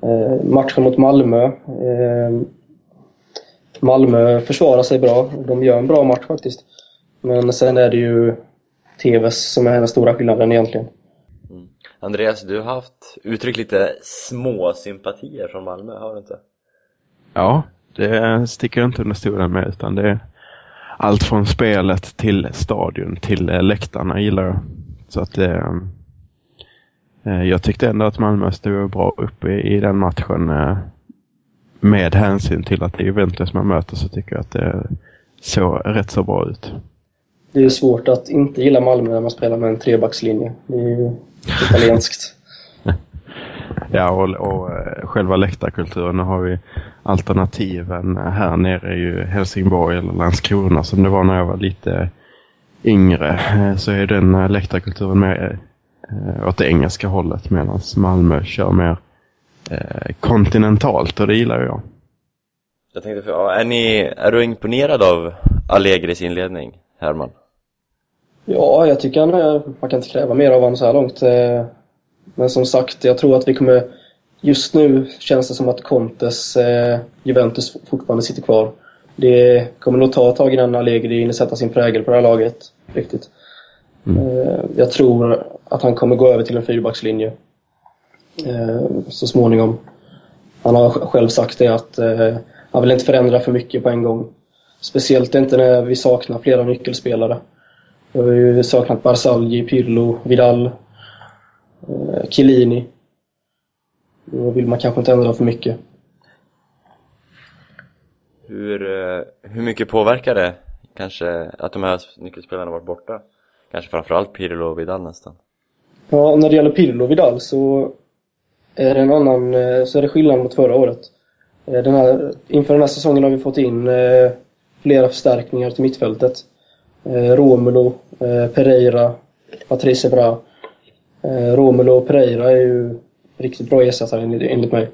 Eh, matchen mot Malmö. Eh, Malmö försvarar sig bra. De gör en bra match faktiskt. Men sen är det ju TVs som är den stora skillnaden egentligen. Andreas, du har haft uttryckt lite små sympatier från Malmö, har du inte? Ja, det sticker jag inte under stolen med utan det är allt från spelet till stadion till eh, läktarna gillar jag. Så att det, eh, jag tyckte ändå att Malmö stod bra upp i, i den matchen. Eh, med hänsyn till att det är Juventus man möter så tycker jag att det såg rätt så bra ut. Det är svårt att inte gilla Malmö när man spelar med en trebackslinje. Det är ju italienskt. Ja, och, och eh, själva läktarkulturen. Nu har vi alternativen. Här nere är ju Helsingborg eller Landskrona som det var när jag var lite yngre. Eh, Så är den eh, läktarkulturen mer åt det engelska hållet medan Malmö kör mer kontinentalt och det gillar jag. Jag tänkte, är, ni, är du imponerad av Allegris inledning, Herman? Ja, jag tycker han är, man kan inte kräva mer av honom så här långt. Eh, Men som sagt, jag tror att vi kommer... Just nu känns det som att Contes eh, Juventus fortfarande sitter kvar. Det kommer nog ta ett tag innan Allegri hinner sätta sin prägel på det här laget. Riktigt. Eh, Jag tror att han kommer gå över till en fyrbackslinje så småningom. Han har själv sagt det att han vill inte förändra för mycket på en gång. Speciellt inte när vi saknar flera nyckelspelare. Vi har ju saknat Barzagli, Pirlo, Vidal, eh, Chiellini. Då vill man kanske inte ändra för mycket. Hur, eh, hur mycket påverkar det kanske att de här nyckelspelarna varit borta? Kanske framförallt Pirlo och Vidal nästan. Ja, när det gäller Pirlo och Vidal så är det en annan, eh, så är det skillnad mot förra året. Den här, inför den här säsongen har vi fått in flera förstärkningar till mittfältet. Eh, Romulo, eh, Pereira, Patrice Bra. Eh, Romulo och Pereira är ju riktigt bra ersättare enligt mig.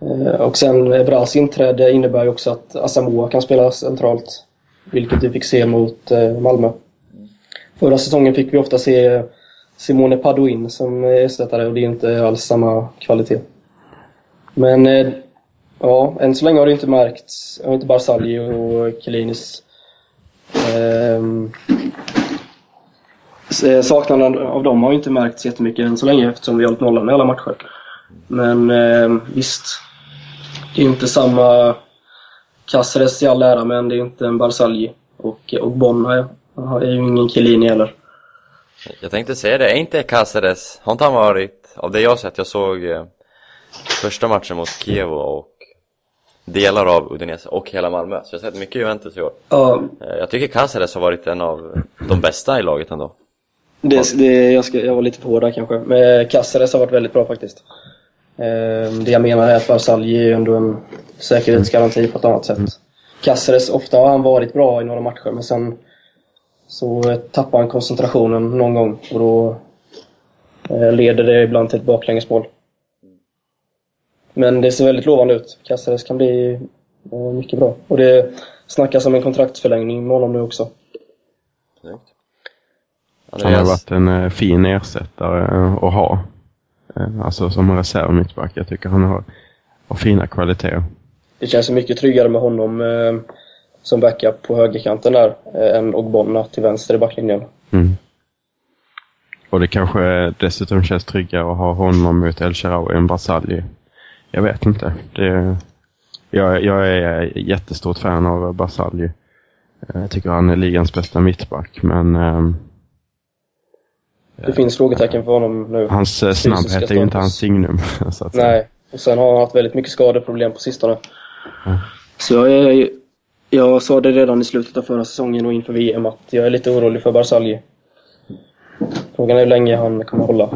Eh, Och sen Bras inträde innebär ju också att Asamoah kan spela centralt. Vilket vi fick se mot eh, Malmö. Förra säsongen fick vi ofta se Simone Padoin som ersättare och det är inte alls samma kvalitet. Men eh, ja, än så länge har det inte märkts. Jag har inte Barzalji och Kelinis Ehm, eh, saknaden av dem har ju inte märkts jättemycket än så länge eftersom vi har hållit nollan i alla matcher. Men eh, visst, det är inte samma Caceres i all ära, men det är inte en Barzalji Och, eh, och Bonna är ju ingen Chiellini heller. Jag tänkte säga det, är inte Caceres, har inte han varit, av det jag sett, jag såg eh, första matchen mot Kiev och delar av Udinese och hela Malmö, så jag har sett mycket Juventus i år. Ja, Eh, Jag tycker Caceres har varit en av de bästa i laget ändå. Det, det, jag, ska, jag var lite på hård där kanske. Men Caceres har varit väldigt bra faktiskt. Ehm, det jag menar är att Barzagli är ändå en säkerhetsgaranti på ett annat sätt. Caceres, ofta har han varit bra i några matcher men sen så eh, tappar han koncentrationen någon gång och då eh, leder det ibland till ett baklängesmål. Men det ser väldigt lovande ut. Caceres kan bli eh, mycket bra. Och det snackas om en kontraktsförlängning med honom nu också. Snyggt. Han har varit en eh, fin ersättare eh, att ha. Alltså som reserv mittback. Jag tycker han har, har fina kvaliteter. Det känns mycket tryggare med honom eh, som backup på högerkanten där eh, än Ogbonna till vänster i backlinjen. Mm. Och det kanske dessutom känns tryggare att ha honom mot El Shaarawy än Barzagli. Jag vet inte. Det, jag, jag är jättestort fan av. Eh, Jag tycker han är ligans bästa mittback, men ehm, Det finns frågetecken för honom nu. hans eh, snabbhet är ju inte hans signum. Så att säga. Nej, och sen har han haft väldigt mycket skadeproblem på sistone. Så jag, är, jag sa det redan i slutet av förra säsongen och inför VM att jag är lite orolig för Barzagli. Frågan är hur länge han kommer hålla.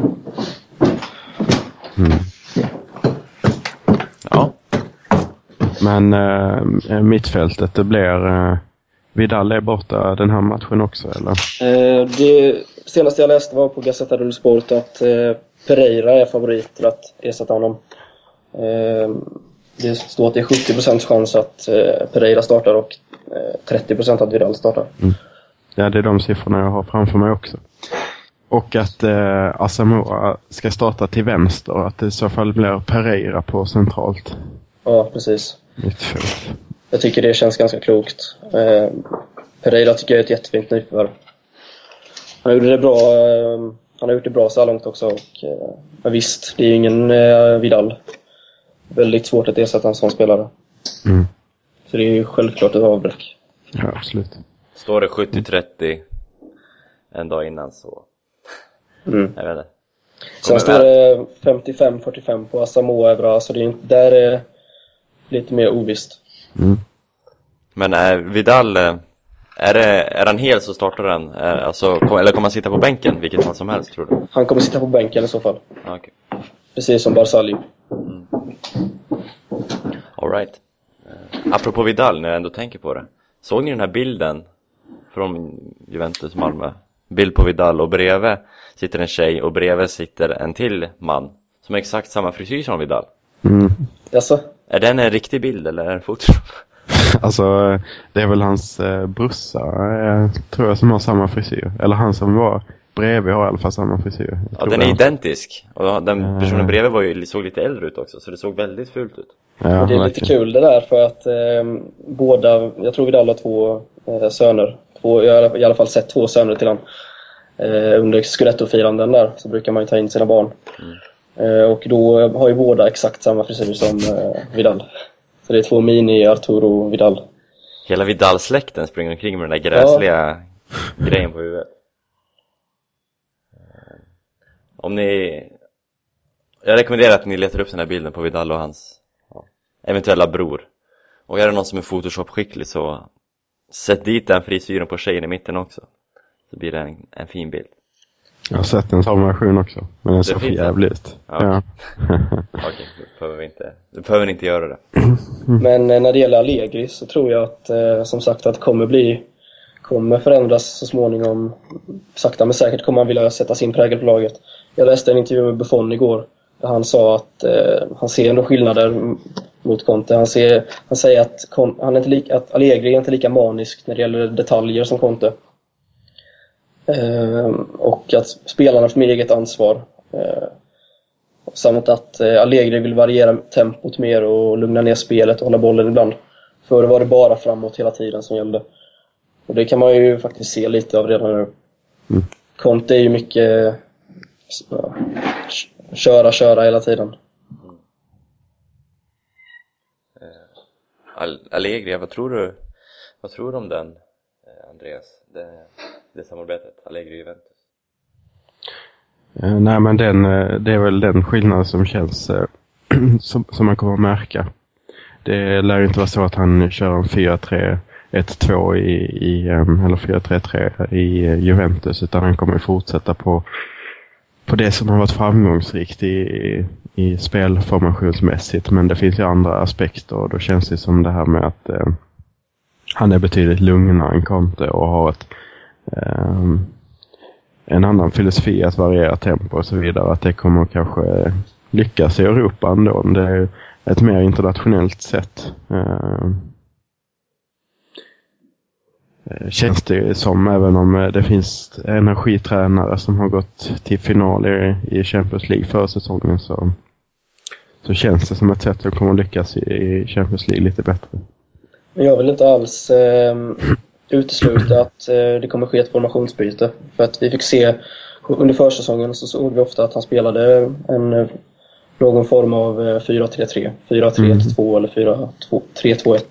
Men eh, mittfältet, det blir... Eh, Vidal är borta den här matchen också, eller? Eh, det senaste jag läste var på Gazzetta dello Sport att eh, Pereira är favorit till att ersätta honom. Eh, det står att det är 70% chans att eh, Pereira startar och eh, 30% att Vidal startar. Ja, det är de siffrorna jag har framför mig också. Och att eh, Asamoah ska starta till vänster, att det i så fall blir Pereira på centralt Ja, precis. Mittfält. Jag tycker det känns ganska klokt. Eh, Pereira tycker jag är ett jättefint nyförvärv. Han gjorde det bra. Eh, han har gjort det bra så här långt också. Och, eh, men visst, det är ju ingen eh, Vidal. Väldigt svårt att ersätta en sån spelare. Mm. Så det är ju självklart ett avbräck. Ja, absolut. står det 70-30 en dag innan så, Mm. jag vet inte. Sen står det 55-45 på Asamoah Evra, så det är inte, där är lite mer ovisst. Men är Vidal, eh, är, det, är han hel så startar han? Är, alltså, eller kommer han sitta på bänken vilket fall som helst tror du? Han kommer sitta på bänken i så fall. Ja, okej. precis som Barzagli. Alright. Uh, apropå Vidal, när jag ändå tänker på det. Såg ni den här bilden från Juventus Malmö? Bild på Vidal och bredvid sitter en tjej och bredvid sitter en till man som har exakt samma frisyr som Vidal. Mm. Jaså? Är den en riktig bild eller är den photoshop? Alltså, det är väl hans eh, brorsa, eh, tror jag, som har samma frisyr. Eller han som var bredvid har i alla fall samma frisyr. Jag Ja, den är det. identisk. Och den personen bredvid var ju, såg lite äldre ut också, så det såg väldigt fult ut. Ja, det är lite verkligen. kul det där för att eh, båda, jag tror Vidal har två eh, söner. Två, jag har i alla fall sett två söner till honom. Eh, under Scudetto-firanden där så brukar man ju ta in sina barn. Eh, och då har ju båda exakt samma frisyr som eh, Vidal. Så det är två mini Arturo Vidal. Hela Vidal-släkten springer omkring med den där gräsliga grejen på huvudet. Eh, Om ni... Jag rekommenderar att ni letar upp den här bilden på Vidal och hans ja, eventuella bror. Och är det någon som är Photoshop-skicklig så sätt dit den frisyren på tjejen i mitten också. Så blir det en, en fin bild. Jag har sett en sån version också. Men den såg för jävligt ut. Ja. Ja. Okej, då behöver vi inte, då behöver ni inte göra det. Men eh, när det gäller Allegri så tror jag att eh, som sagt att det kommer bli kommer förändras så småningom. Sakta men säkert kommer han vilja sätta sin prägel på laget. Jag läste en intervju med Buffon igår där han sa att eh, han ser ändå skillnader mot Conte. Han, ser, han säger att, han är inte lika, att Allegri är inte lika manisk när det gäller detaljer som Conte. Eh, och att spelarna får mer eget ansvar. Eh, Samt att eh, Allegri vill variera tempot mer och lugna ner spelet och hålla bollen ibland. Förr var det bara framåt hela tiden som gällde. Och det kan man ju faktiskt se lite av redan nu. Mm. Conte är ju mycket ja, köra, köra hela tiden. Al- Allegri, vad tror du, vad tror du om den, eh, Andreas? Det, det samarbetet, Allegri-Juventus? Eh, nej men den, eh, det är väl den skillnaden som känns eh, som, som man kommer att märka. Det lär ju inte vara så att han kör en 4-3-1-2 i, i, ehm, eller 4-3-3 i Juventus utan han kommer fortsätta på, på det som har varit framgångsrikt i, i spelformationsmässigt. Men det finns ju andra aspekter och då känns det som det här med att eh, han är betydligt lugnare än Conte och har ett um, en annan filosofi att variera tempo och så vidare. Att det kommer kanske lyckas i Europa ändå. Det är ett mer internationellt sätt. Uh, Känns det som, även om eh, det finns energitränare som har gått till final i, Champions League förra säsongen så, så känns det som ett sätt att kommer lyckas i, Champions League lite bättre. Jag vill inte alls eh, utesluta att eh, det kommer ske ett formationsbyte. För att vi fick se under försäsongen så såg vi ofta att han spelade en, eh, någon form av eh, 4-3-3. 4-3-1-2 eller 4-3-2-1.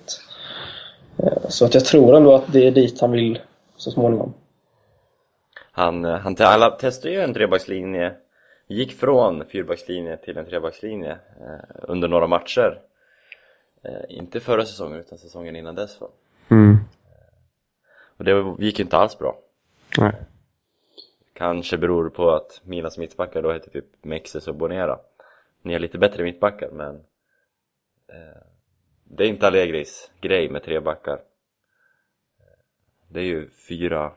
Eh, så att jag tror ändå att det är dit han vill så småningom. Han, han alla testade ju en trebackslinje, gick från fyrbackslinje till en trebackslinje eh, under några matcher. Eh, inte förra säsongen utan säsongen innan dess va? Mm. Och det gick inte alls bra. Nej. Kanske beror på att mina mittbackar då heter typ Mexes och Bonera. Ni har lite bättre mittbackar men eh, det är inte Allegris grej med tre backar. Det är ju fyra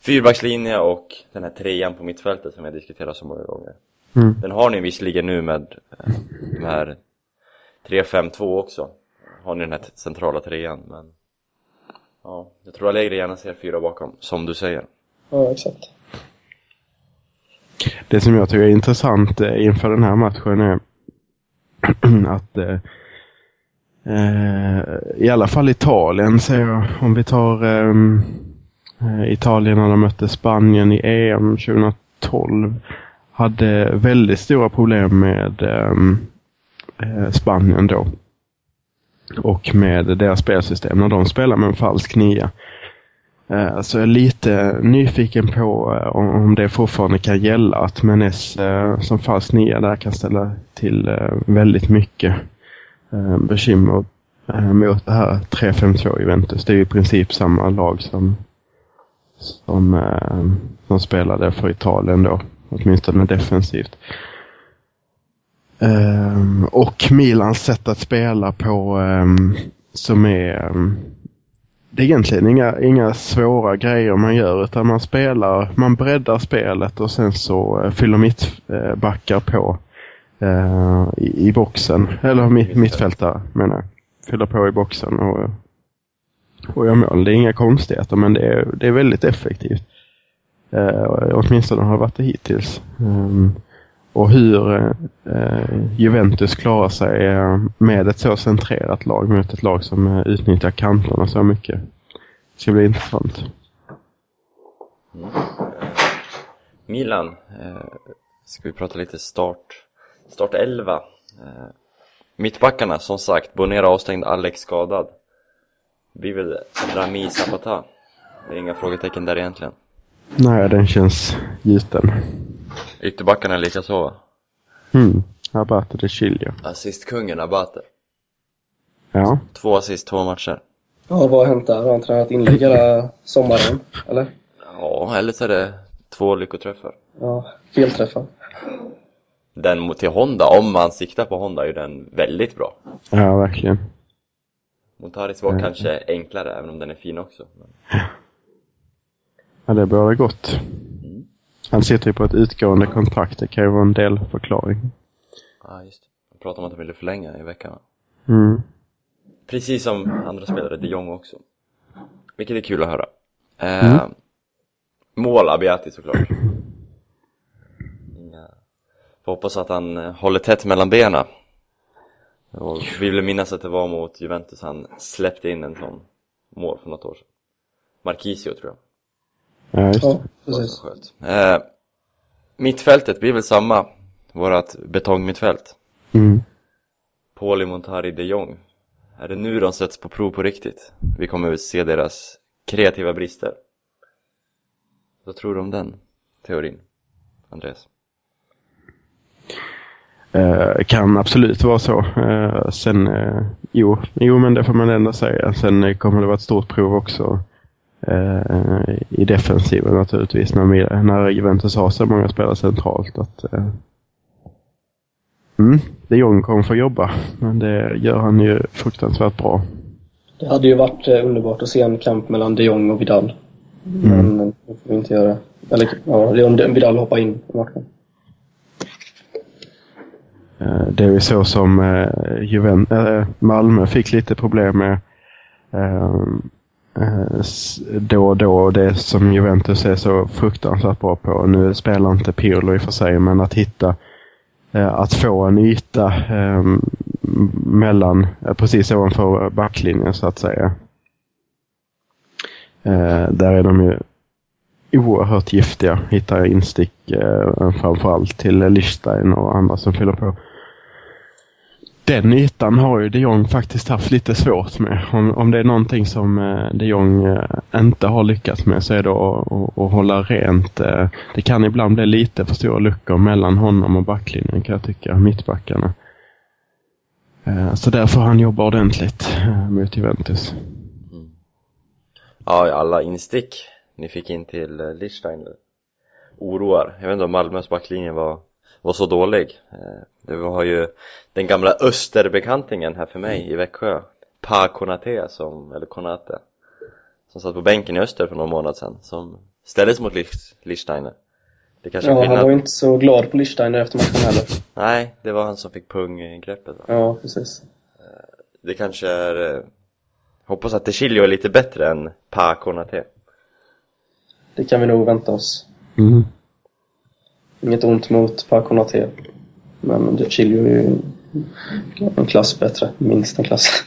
fyrbackslinje och den här trean på mittfältet som jag diskuterat så många gånger. Mm. Den har ni visserligen nu med eh, de här 3-5-2 också. Har ni den här centrala trean men ja, jag tror Allegri gärna ser fyra bakom, som du säger. Ja, exakt. Det som jag tycker är intressant eh, inför den här matchen är att eh, eh, i alla fall Italien, säger jag, om vi tar eh, Italien när de mötte Spanien i EM 2012, hade väldigt stora problem med eh, Spanien då. Och med deras spelsystem när de spelar med en falsk nia. Eh, så jag är lite nyfiken på eh, om det fortfarande kan gälla att Menes eh, som falsk nia där kan ställa till väldigt mycket bekymmer mot det här 3-5-2 Juventus. Det är ju i princip samma lag som, som, som spelade för Italien då, åtminstone defensivt. Ehm, och Milans sätt att spela på ehm, som är ehm, det är egentligen inga, inga svåra grejer man gör utan man spelar, man breddar spelet och sen så eh, fyller mittbackar på eh, i, i boxen. Eller mitt, mittfältare menar jag. Fyller på i boxen och, och gör mål. Det är inga konstigheter men det är, det är väldigt effektivt. Eh, åtminstone har det varit det hittills. Ehm, och hur eh, Juventus klarar sig eh, med ett så centrerat lag mot ett lag som eh, utnyttjar kanterna så mycket. Det ska bli intressant. Mm. Milan, eh, ska vi prata lite start, start 11. Eh, mittbackarna, som sagt, Bonera avstängd, Alex skadad. Det blir väl Rami Zapata. Det är inga frågetecken där egentligen. Nej, den känns gjuten. Ytterbackarna likaså va? Mm. Abate de Chilio. Assistkungen Abate. Ja. Två assist, två matcher. Ja, vad har hänt där? Har han tränat inlägg hela sommaren? Eller? Ja, eller så är det två lyckoträffar. Ja, felträffar. Den mot till Honda, om man siktar på Honda, är ju den väldigt bra. Ja, verkligen. Montaris var kanske enklare, även om den är fin också. Men... Ja, det börjar gott. Han sitter ju på ett utgående kontrakt. Det kan ju vara en del förklaring. Ja, just det. Han pratade om att han ville förlänga i veckan. Mm. Precis som andra spelare, de Jong också. Vilket är kul att höra. Eh, Mål Abiati såklart. Inga... Får hoppas att han eh, håller tätt mellan benen. Och vi vill minnas att det var mot Juventus han släppte in en sån mål för något år sedan. Marquisio tror jag. Ja, just precis. Eh, mittfältet blir väl samma. Vårat betongmittfält. Mm. Pauli Montari de Jong. Är det nu de sätts på prov på riktigt? Vi kommer väl se deras kreativa brister. Vad tror du om den teorin, Andreas? Eh, kan absolut vara så. Eh, sen, eh, jo, jo, men det får man ändå säga. Sen eh, kommer det vara ett stort prov också eh, i defensiven naturligtvis när, när Juventus har så många spelare centralt. Att, eh, mm, de Jong kommer få jobba, men det gör han ju fruktansvärt bra. Det hade ju varit eh, underbart att se en kamp mellan de Jong och Vidal. Men eh, det får vi inte göra. Eller ja, om Vidal hoppar in i matchen. Eh, Det är ju så som eh, Juven- eh, Malmö fick lite problem med eh, eh, Eh, då och då. och Det som Juventus är så fruktansvärt bra på. Nu spelar inte Pirlo i och för sig, men att hitta eh, att få en yta ehm, mellan, eh, precis ovanför backlinjen så att säga. Där är de ju oerhört giftiga. Hittar instick framförallt till Lichstein och andra som fyller på. Den ytan har ju de Jong faktiskt haft lite svårt med. Om, om det är någonting som eh, de Jong eh, inte har lyckats med så är det att, att, att hålla rent. Eh, det kan ibland bli lite för stora luckor mellan honom och backlinjen kan jag tycka, mittbackarna. Eh, så därför får han jobba ordentligt eh, mot Juventus. Ja, alla instick ni fick in till eh, Lichstein oroar. Jag vet inte om Malmös backlinje var, var så dålig. Eh, Det var ju den gamla österbekantingen här för mig i Växjö. Pa Konate som, eller Konate. Som satt på bänken i öster för någon månad sedan. Som ställdes mot Lich- Lichsteiner. Det kanske Ja, han var ju inte så glad på Lichsteiner efter matchen heller. Nej, det var han som fick punggreppet va? Ja, precis. Det kanske är... eh, Hoppas att Chilio är lite bättre än Pa Konate. Det kan vi nog vänta oss. Mm. Inget ont mot Paconate. Men Chilio är ju en klass bättre. Minst en klass.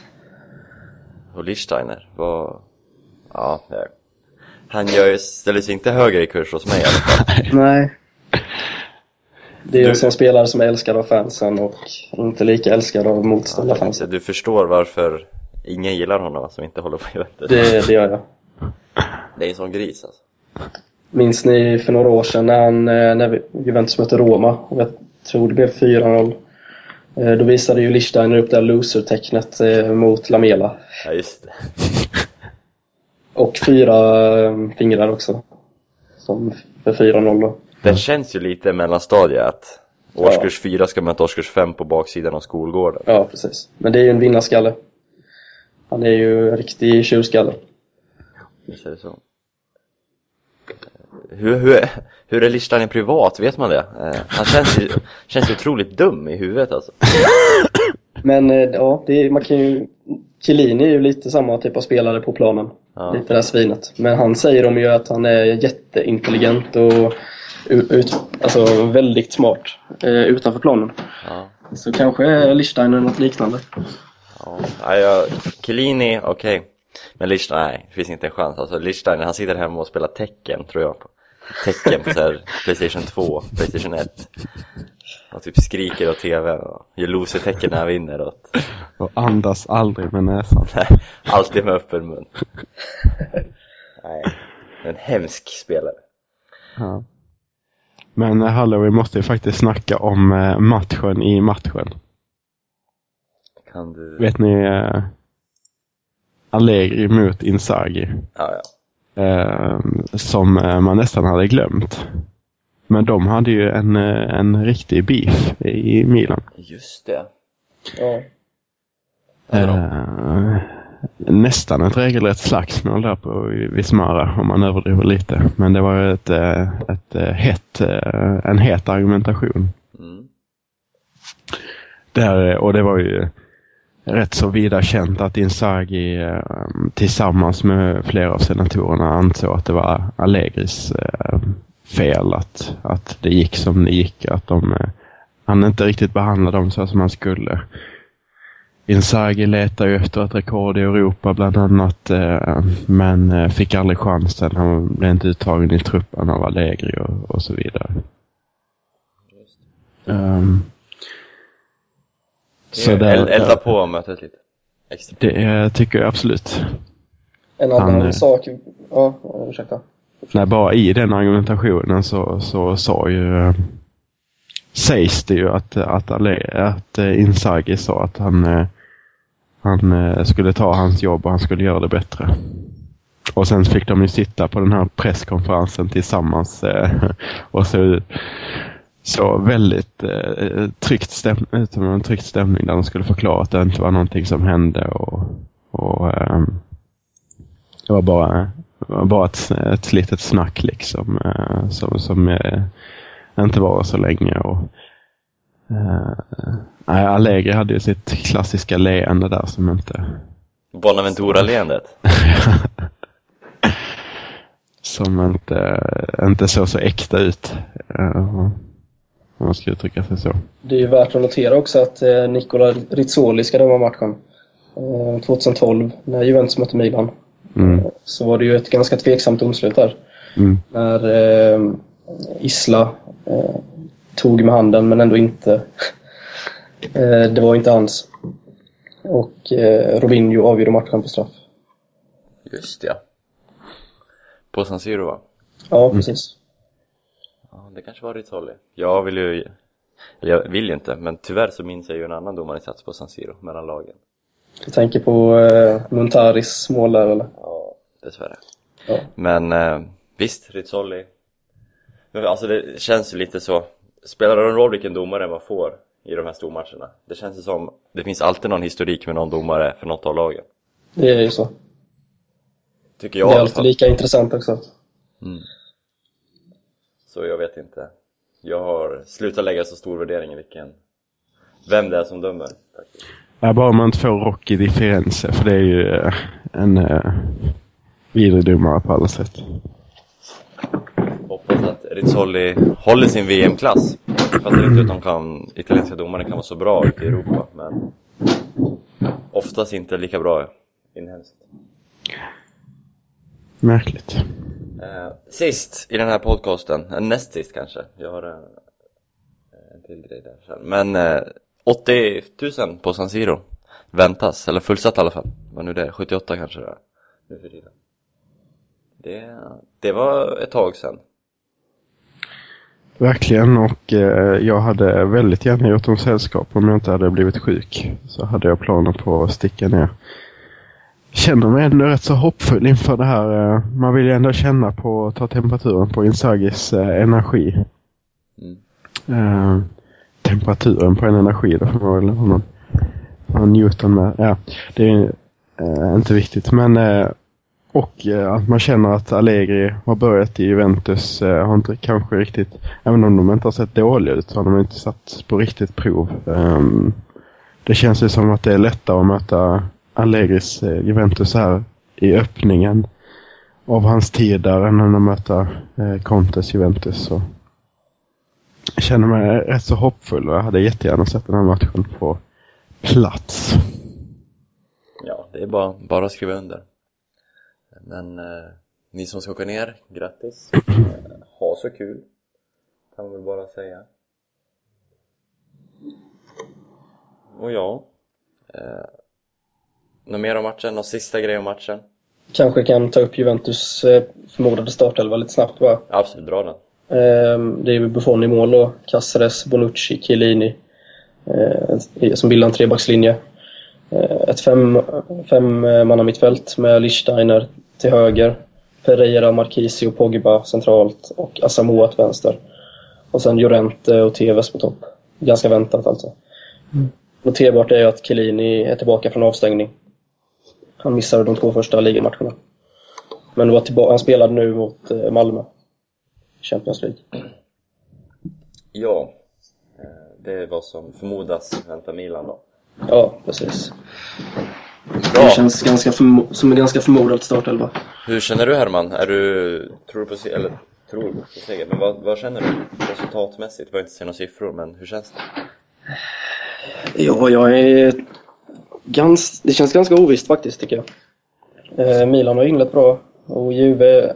Och Lichsteiner var... Ja, det- han gör ju, ställer sig inte högre i kurs hos mig i alla fall. Nej. Det är Du- en sån spelare som är älskad av fansen och inte lika älskad av motståndarfansen. Du förstår varför ingen gillar honom som inte håller på Juventus. Det, det gör jag. Det är en sån gris alltså. Minns ni för några år sedan när, han, eh, när Juventus mötte Roma? Och jag tror det blev 4-0. Eh, Då visade ju Lichsteiner upp det här loser-tecknet eh, mot Lamela. Ja, just det. Och fyra fingrar också. Som för 4-0 då. Den känns ju lite mellanstadiet att årskurs fyra ska möta årskurs fem på baksidan av skolgården. Ja, precis. Men det är ju en vinnarskalle. Han är ju en riktig tjurskalle. Visst är det så. Hur, hur, hur är Lichsteiner privat, vet man det? Eh, Han känns ju, känns ju otroligt dum i huvudet alltså. Men eh, ja, det är, man kan ju... Chiellini är ju lite samma typ av spelare på planen. Ja. Lite det där svinet. Men han säger de ju att han är jätteintelligent och ut, alltså väldigt smart eh, utanför planen. Ja. Så kanske är Lichsteiner något liknande. Ja, jag, Chiellini, okej. Men Lichsteiner, nej, det finns inte en chans. Alltså Lichsteiner, han sitter hemma och spelar tecken, tror jag. Tecken på så här Playstation 2, Playstation 1. Och typ skriker åt TV och gör loser-tecken när han vinner. Och, Och andas aldrig med näsan. nej, alltid med öppen mun. Nej, en hemsk spelare. Ja. Men eh, hallå, vi måste ju faktiskt snacka om eh, matchen i matchen. Kan du... Vet ni eh, Allegri mot Inzaghi? Ja, ja. Eh, som eh, man nästan hade glömt. Men de hade ju en, eh, en riktig beef i Milan. Just det. Ja. Eh, nästan ett regelrätt slagsmål där på Vismara om man överdriver lite. Men det var ett, eh, ett, hett, eh, en het argumentation. Mm. Där, och det var ju rätt så vida känt att Inzaghi ehm, tillsammans med flera av senatorerna ansåg att det var Allegris ehm, fel att, att det gick som det gick. Att de, eh, han inte riktigt behandlade dem så som han skulle. Inzaghi letar ju efter ett rekord i Europa bland annat, ehm, men eh, fick aldrig chansen. Han blev inte uttagen i truppen av Allegri och, och så vidare. Um, så där, El- Elda på mötet lite. Extra. det tycker jag absolut. En annan Han, eh, sak... Ja, ursäkta. Nej, bara i den argumentationen så, så sa ju eh, sägs det ju att, att, att eh, Inzaghi sa att han, han skulle ta hans jobb och han skulle göra det bättre. Och sen fick de ju sitta på den här presskonferensen tillsammans och så, så väldigt eh, tryckt, stäm, en tryckt stämning där de skulle förklara att det inte var någonting som hände och, och ehm, det var bara, bara ett, ett litet snack liksom eh, som, som eh, inte var så länge. Och, eh, Allegri hade ju sitt klassiska leende där som inte Bonaventura-leendet. som inte, inte såg så äkta ut. Om man ska uttrycka sig så. Det är ju värt att notera också att eh, Nicola Rizzoli ska döma matchen. Eh, 2012, när Juventus mötte Milan. Mm. Eh, Så var det ju ett ganska tveksamt domslut där. Mm. När eh, Isla eh, tog med handen, men ändå inte. eh, det var inte hans. Och eh, Robinho avgjorde matchen på straff. Just ja. På San Siro va? Ja, precis. Ja, det kanske var Rizzoli. Jag vill ju, eller jag vill ju inte, men tyvärr så minns jag ju en annan domarinsats på San Siro mellan lagen. Jag tänker på eh, Montaris mål där, eller? Ja, dessvärre. Ja. Men eh, visst, Rizzoli. Alltså det känns ju lite så. Spelar det någon roll vilken domare man får i de här stormatcherna? Det känns ju som, det finns alltid någon historik med någon domare för något av lagen. Det är ju så. Tycker jag det är alltid lika intressant också. Så jag vet inte. Jag har slutat lägga så stor värdering i vilken, vem det är som dömer. Ja, bara man inte får Rocky di Firenze, för det är ju eh, en uh, vidrig domare på alla sätt. Hoppas att Rizzoli håller sin VM-klass. Jag fattar inte att de kan, italienska domare kan vara så bra ute i Europa, men oftast inte lika bra inhemskt. Märkligt. Eh, sist i den här podcasten, eh, näst sist kanske, jag har en, en till grej där sen. Men 80 000 på San Siro väntas, eller fullsatt i alla fall. Vad nu det är, 78 kanske det är nu för tiden. Det, det var ett tag sedan. Verkligen och eh, jag hade väldigt gärna gjort dem sällskap om jag inte hade blivit sjuk. Så hade jag planer på att sticka ner. Känner mig ändå rätt så hoppfull inför det här. Eh, man vill ju ändå känna på, ta temperaturen på Inzagis eh, energi. Mm. Eh, temperaturen på en energi då. får man väl ha någon, någon Newton med. Ja, det är eh, inte viktigt. Men eh, och eh, att man känner att Allegri har börjat i Juventus har inte kanske riktigt, även om de inte har sett dåliga ut, så har de inte satt på riktigt prov. Ehm, det känns ju som att det är lättare att möta Allegris eh, Juventus här i öppningen av hans tid där än att möta eh, Contes Juventus. Så jag känner mig rätt så hoppfull och jag hade jättegärna sett den här matchen på plats. Ja, det är bara, bara att skriva under. Men eh, ni som ska åka ner, grattis. Eh, ha så kul. Kan man väl bara säga. Och ja. Eh, något mer om matchen? Någon sista grej om matchen? Kanske kan ta upp Juventus eh, förmodade startelva lite snabbt bara. Absolut, dra den. Ehm, Det är ju Buffon i mål då, Caceres, Bonucci, Chiellini. eh, Som bildar en trebackslinje. Eh, Ett fem, fem manna mittfält med Lichsteiner till höger. Pereira, Marquisi och Pogba centralt och Asamoah till vänster. Och sen Llorente och Tevez på topp. Ganska väntat alltså. Noterbart är ju att Chiellini är tillbaka från avstängning. Han missade de två första ligamatcherna. Men var tillbaka, han spelade nu mot eh, Malmö. Champions League. Ja. Eh, det är vad som förmodas vänta Milan då. Ja, precis. Bra. Det känns ganska som en ganska förmodad startelva. Hur känner du Herman? Är du, tror du på se- eller tror på seger, men vad, vad känner du resultatmässigt? Du behöver inte säga några siffror, men hur känns det? Ja, jag är gans... Det känns ganska ovisst faktiskt tycker jag. Eh, Milan har inlett bra och Juve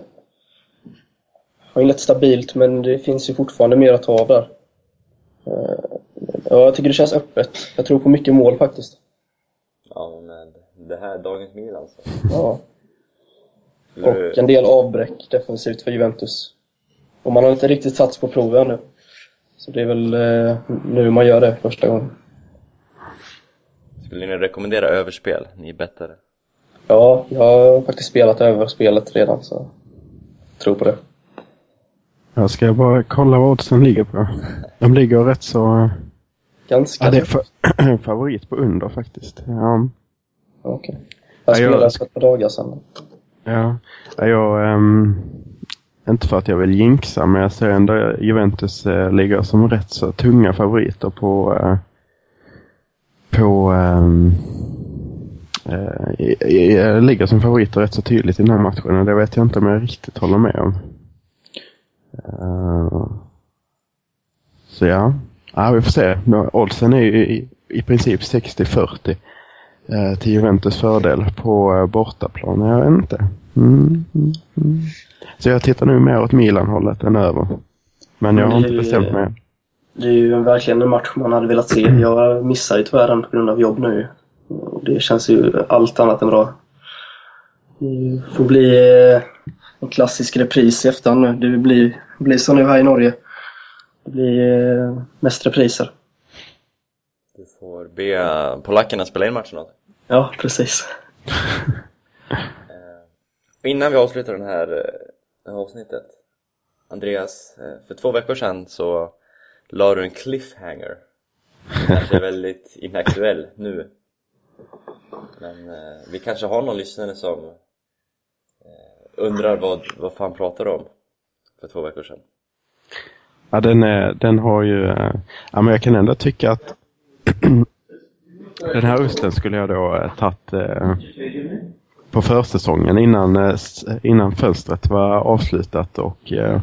har inlett stabilt men det finns ju fortfarande mer att ta av där. Eh, ja, jag tycker det känns öppet. Jag tror på mycket mål faktiskt. Ja, med det här dagens Milan så. Ja. Och en del avbräck defensivt för Juventus. Och man har inte riktigt satts på prov ännu. Så det är väl eh, nu man gör det första gången. Skulle ni rekommendera överspel? Ni är bättre. Ja, jag har faktiskt spelat över spelet redan så jag tror på det. Jag ska bara kolla vad oddsen ligger på. De ligger rätt så... Ganska. Ja, det är fa- favorit på under faktiskt. Ja, Okej. Jag Ja, jag- spelade för ett par dagar sedan. ja. ja jag... ehm, inte för att jag vill jinxa, men jag ser ändå Juventus uh, ligger som rätt så tunga favoriter på... eh, på... Um, ligger som favoriter rätt så tydligt i den här matchen och det vet jag inte om jag riktigt håller med om. Eh, så ja. ja, vi får se. Oddsen är ju i, i princip 60-40 eh, till Juventus fördel på eh, bortaplan. Jag vet inte. Mm, mm, mm. Så jag tittar nu mer åt Milan-hållet än över. Men jag har inte bestämt mig. Det är ju verkligen en match man hade velat se. Jag missar ju tyvärr den på grund av jobb nu. Det känns ju allt annat än bra. Det får bli eh, en klassisk repris i efterhand nu. Det blir, blir så nu här i Norge. Det blir eh, mest repriser. Du får be polackerna spela in matchen åt. Ja, precis. Innan vi avslutar den här, eh, det här avsnittet Andreas, eh, för två veckor sedan så la du en cliffhanger? Kanske är väldigt inaktuell nu. Men eh, vi kanske har någon lyssnare som eh, undrar vad, vad fan pratar du om för två veckor sedan? Ja, den, är, den har ju... Eh, ja, men jag kan ändå tycka att den här osten skulle jag då eh, tagit eh, på försäsongen innan, eh, innan fönstret var avslutat och eh,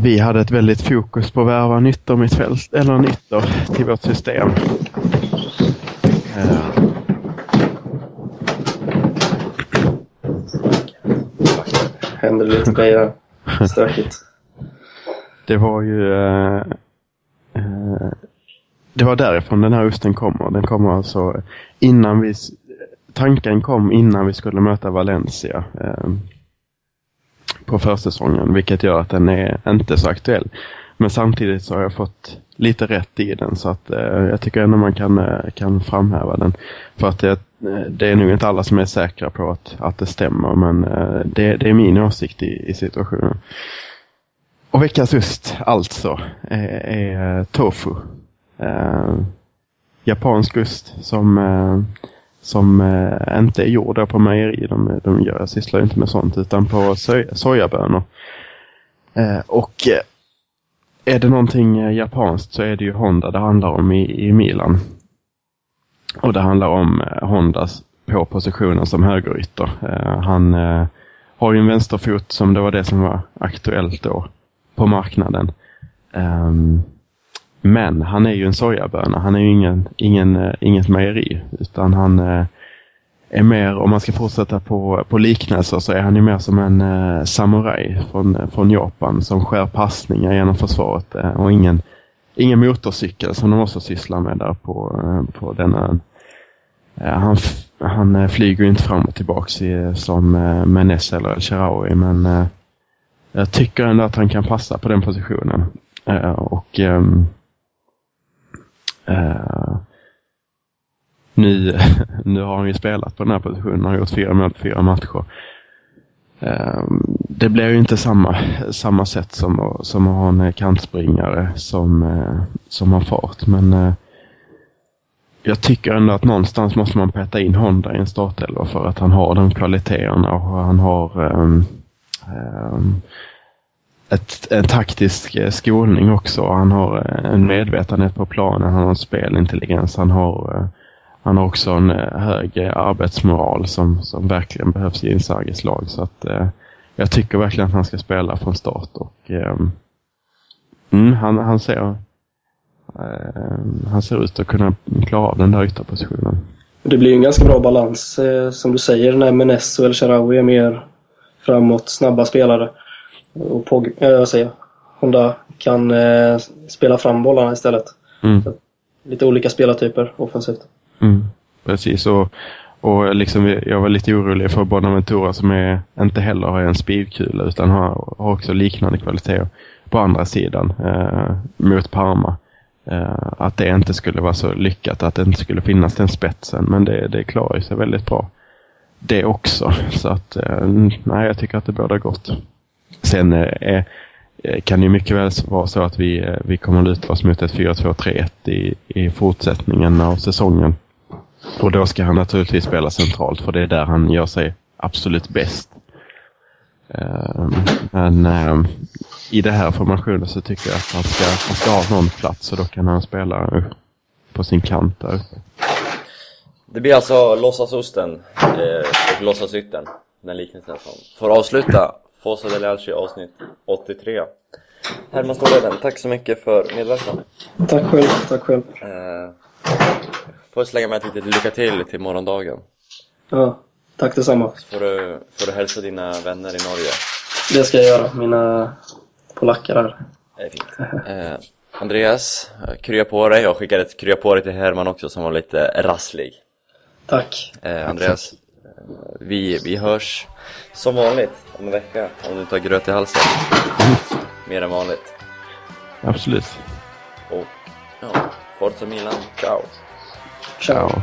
vi hade ett väldigt fokus på att värva nyttor mittfält, eller nyttor till vårt system. Eh, Händer det lite grejer. Stökigt. Det var ju... Eh, eh, det var därifrån den här osten kommer. Den kommer alltså innan vi... Tanken kom innan vi skulle möta Valencia eh, på försäsongen, vilket gör att den är inte så aktuell. Men samtidigt så har jag fått lite rätt i den så att eh, jag tycker ändå man kan, eh, kan framhäva den. För att det, eh, det är nog inte alla som är säkra på att, att det stämmer men eh, det, det är min åsikt i, i situationen. och veckans ost alltså är, är tofu. Eh, japansk ost som, eh, som eh, inte är gjord på mejeri. De, de gör, sysslar inte med sånt utan på soj, sojabönor. Eh, och eh, är det någonting eh, japanskt så är det ju Honda det handlar om i, i Milan. Och det handlar om eh, Hondas på positionen som högerytter. Eh, han eh, har ju en vänsterfot som det var det som var aktuellt då på marknaden. Ehm, men han är ju en sojaböna. Han är ju ingen, ingen, eh, inget mejeri. Utan han eh, är mer, om man ska fortsätta på, på liknelser, så är han ju mer som en eh, samuraj från, från Japan som skär passningar genom försvaret. Och ingen, ingen motorcykel som de också sysslar med där på, på den ön. Han, han flyger ju inte fram och tillbaks i, som eh, Menes eller El Shaarawy, men jag tycker ändå att han kan passa på den positionen. Och ehm, Uh, nu, nu har han ju spelat på den här positionen. Han har gjort fyra mål på fyra matcher. Uh, det blir ju inte samma, samma sätt som, att- som att ha en eh, kantspringare som, uh, som har fart. Men jag tycker ändå att någonstans måste man peta in Honda i en startelva för att han har de kvaliteterna och han har um, um, ett, en taktisk eh, skolning också. Han har eh, en medvetenhet på planen, han har en spelintelligens, han har, eh, han har också en hög arbetsmoral som, som verkligen behövs i Insagis lag. Så att, jag tycker verkligen att han ska spela från start. Och, ehm, mm, han, han, ser, han ser ut att kunna klara av den där ytterpositionen. Det blir en ganska bra balans som du säger när Menesso eller Sharawi är mer framåt, snabba spelare. Och Pog, äh, jag säger, Honda kan eh, spela fram bollarna istället. Mm. Lite olika spelartyper offensivt. Mm, precis, och, och liksom, jag var lite orolig för Bonaventura som är, inte heller har en speedkula utan har, har också liknande kvaliteter på andra sidan eh, mot Parma. Eh, att det inte skulle vara så lyckat, att det inte skulle finnas den spetsen. Men det, det klarar sig väldigt bra. Det också. Så att, eh, nej, jag tycker att det bådar gott. Sen eh, eh, kan det ju mycket väl vara så att vi, eh, vi kommer luta oss mot ett 4-2-3-1 i, i fortsättningen av säsongen. Och då ska han naturligtvis spela centralt för det är där han gör sig absolut bäst. Ehm, Men ehm, i det här formationen så tycker jag att han ska, han ska ha någon plats och då kan han spela på sin kant där uppe. Det blir alltså låtsasosten eh, och låtsasytten, den liknelsen som får avsluta Fossa del Alci avsnitt 83 Herman Ståleden, tack så mycket för medverkan Tack själv, tack själv. eh, Får slänga med ett litet lycka till till morgondagen Ja, tack detsamma. Så får du, får du hälsa dina vänner i Norge Det ska jag göra. Mina polacker här. Det är fint eh, Andreas, krya på dig, jag skickade ett krya på dig till Herman också som var lite rasslig Tack. Eh, Andreas, vi, vi hörs som vanligt om en vecka om du inte har gröt i halsen. Mer än vanligt. Absolut. Och ja, Forza Milan, ciao! Ciao. Ciao.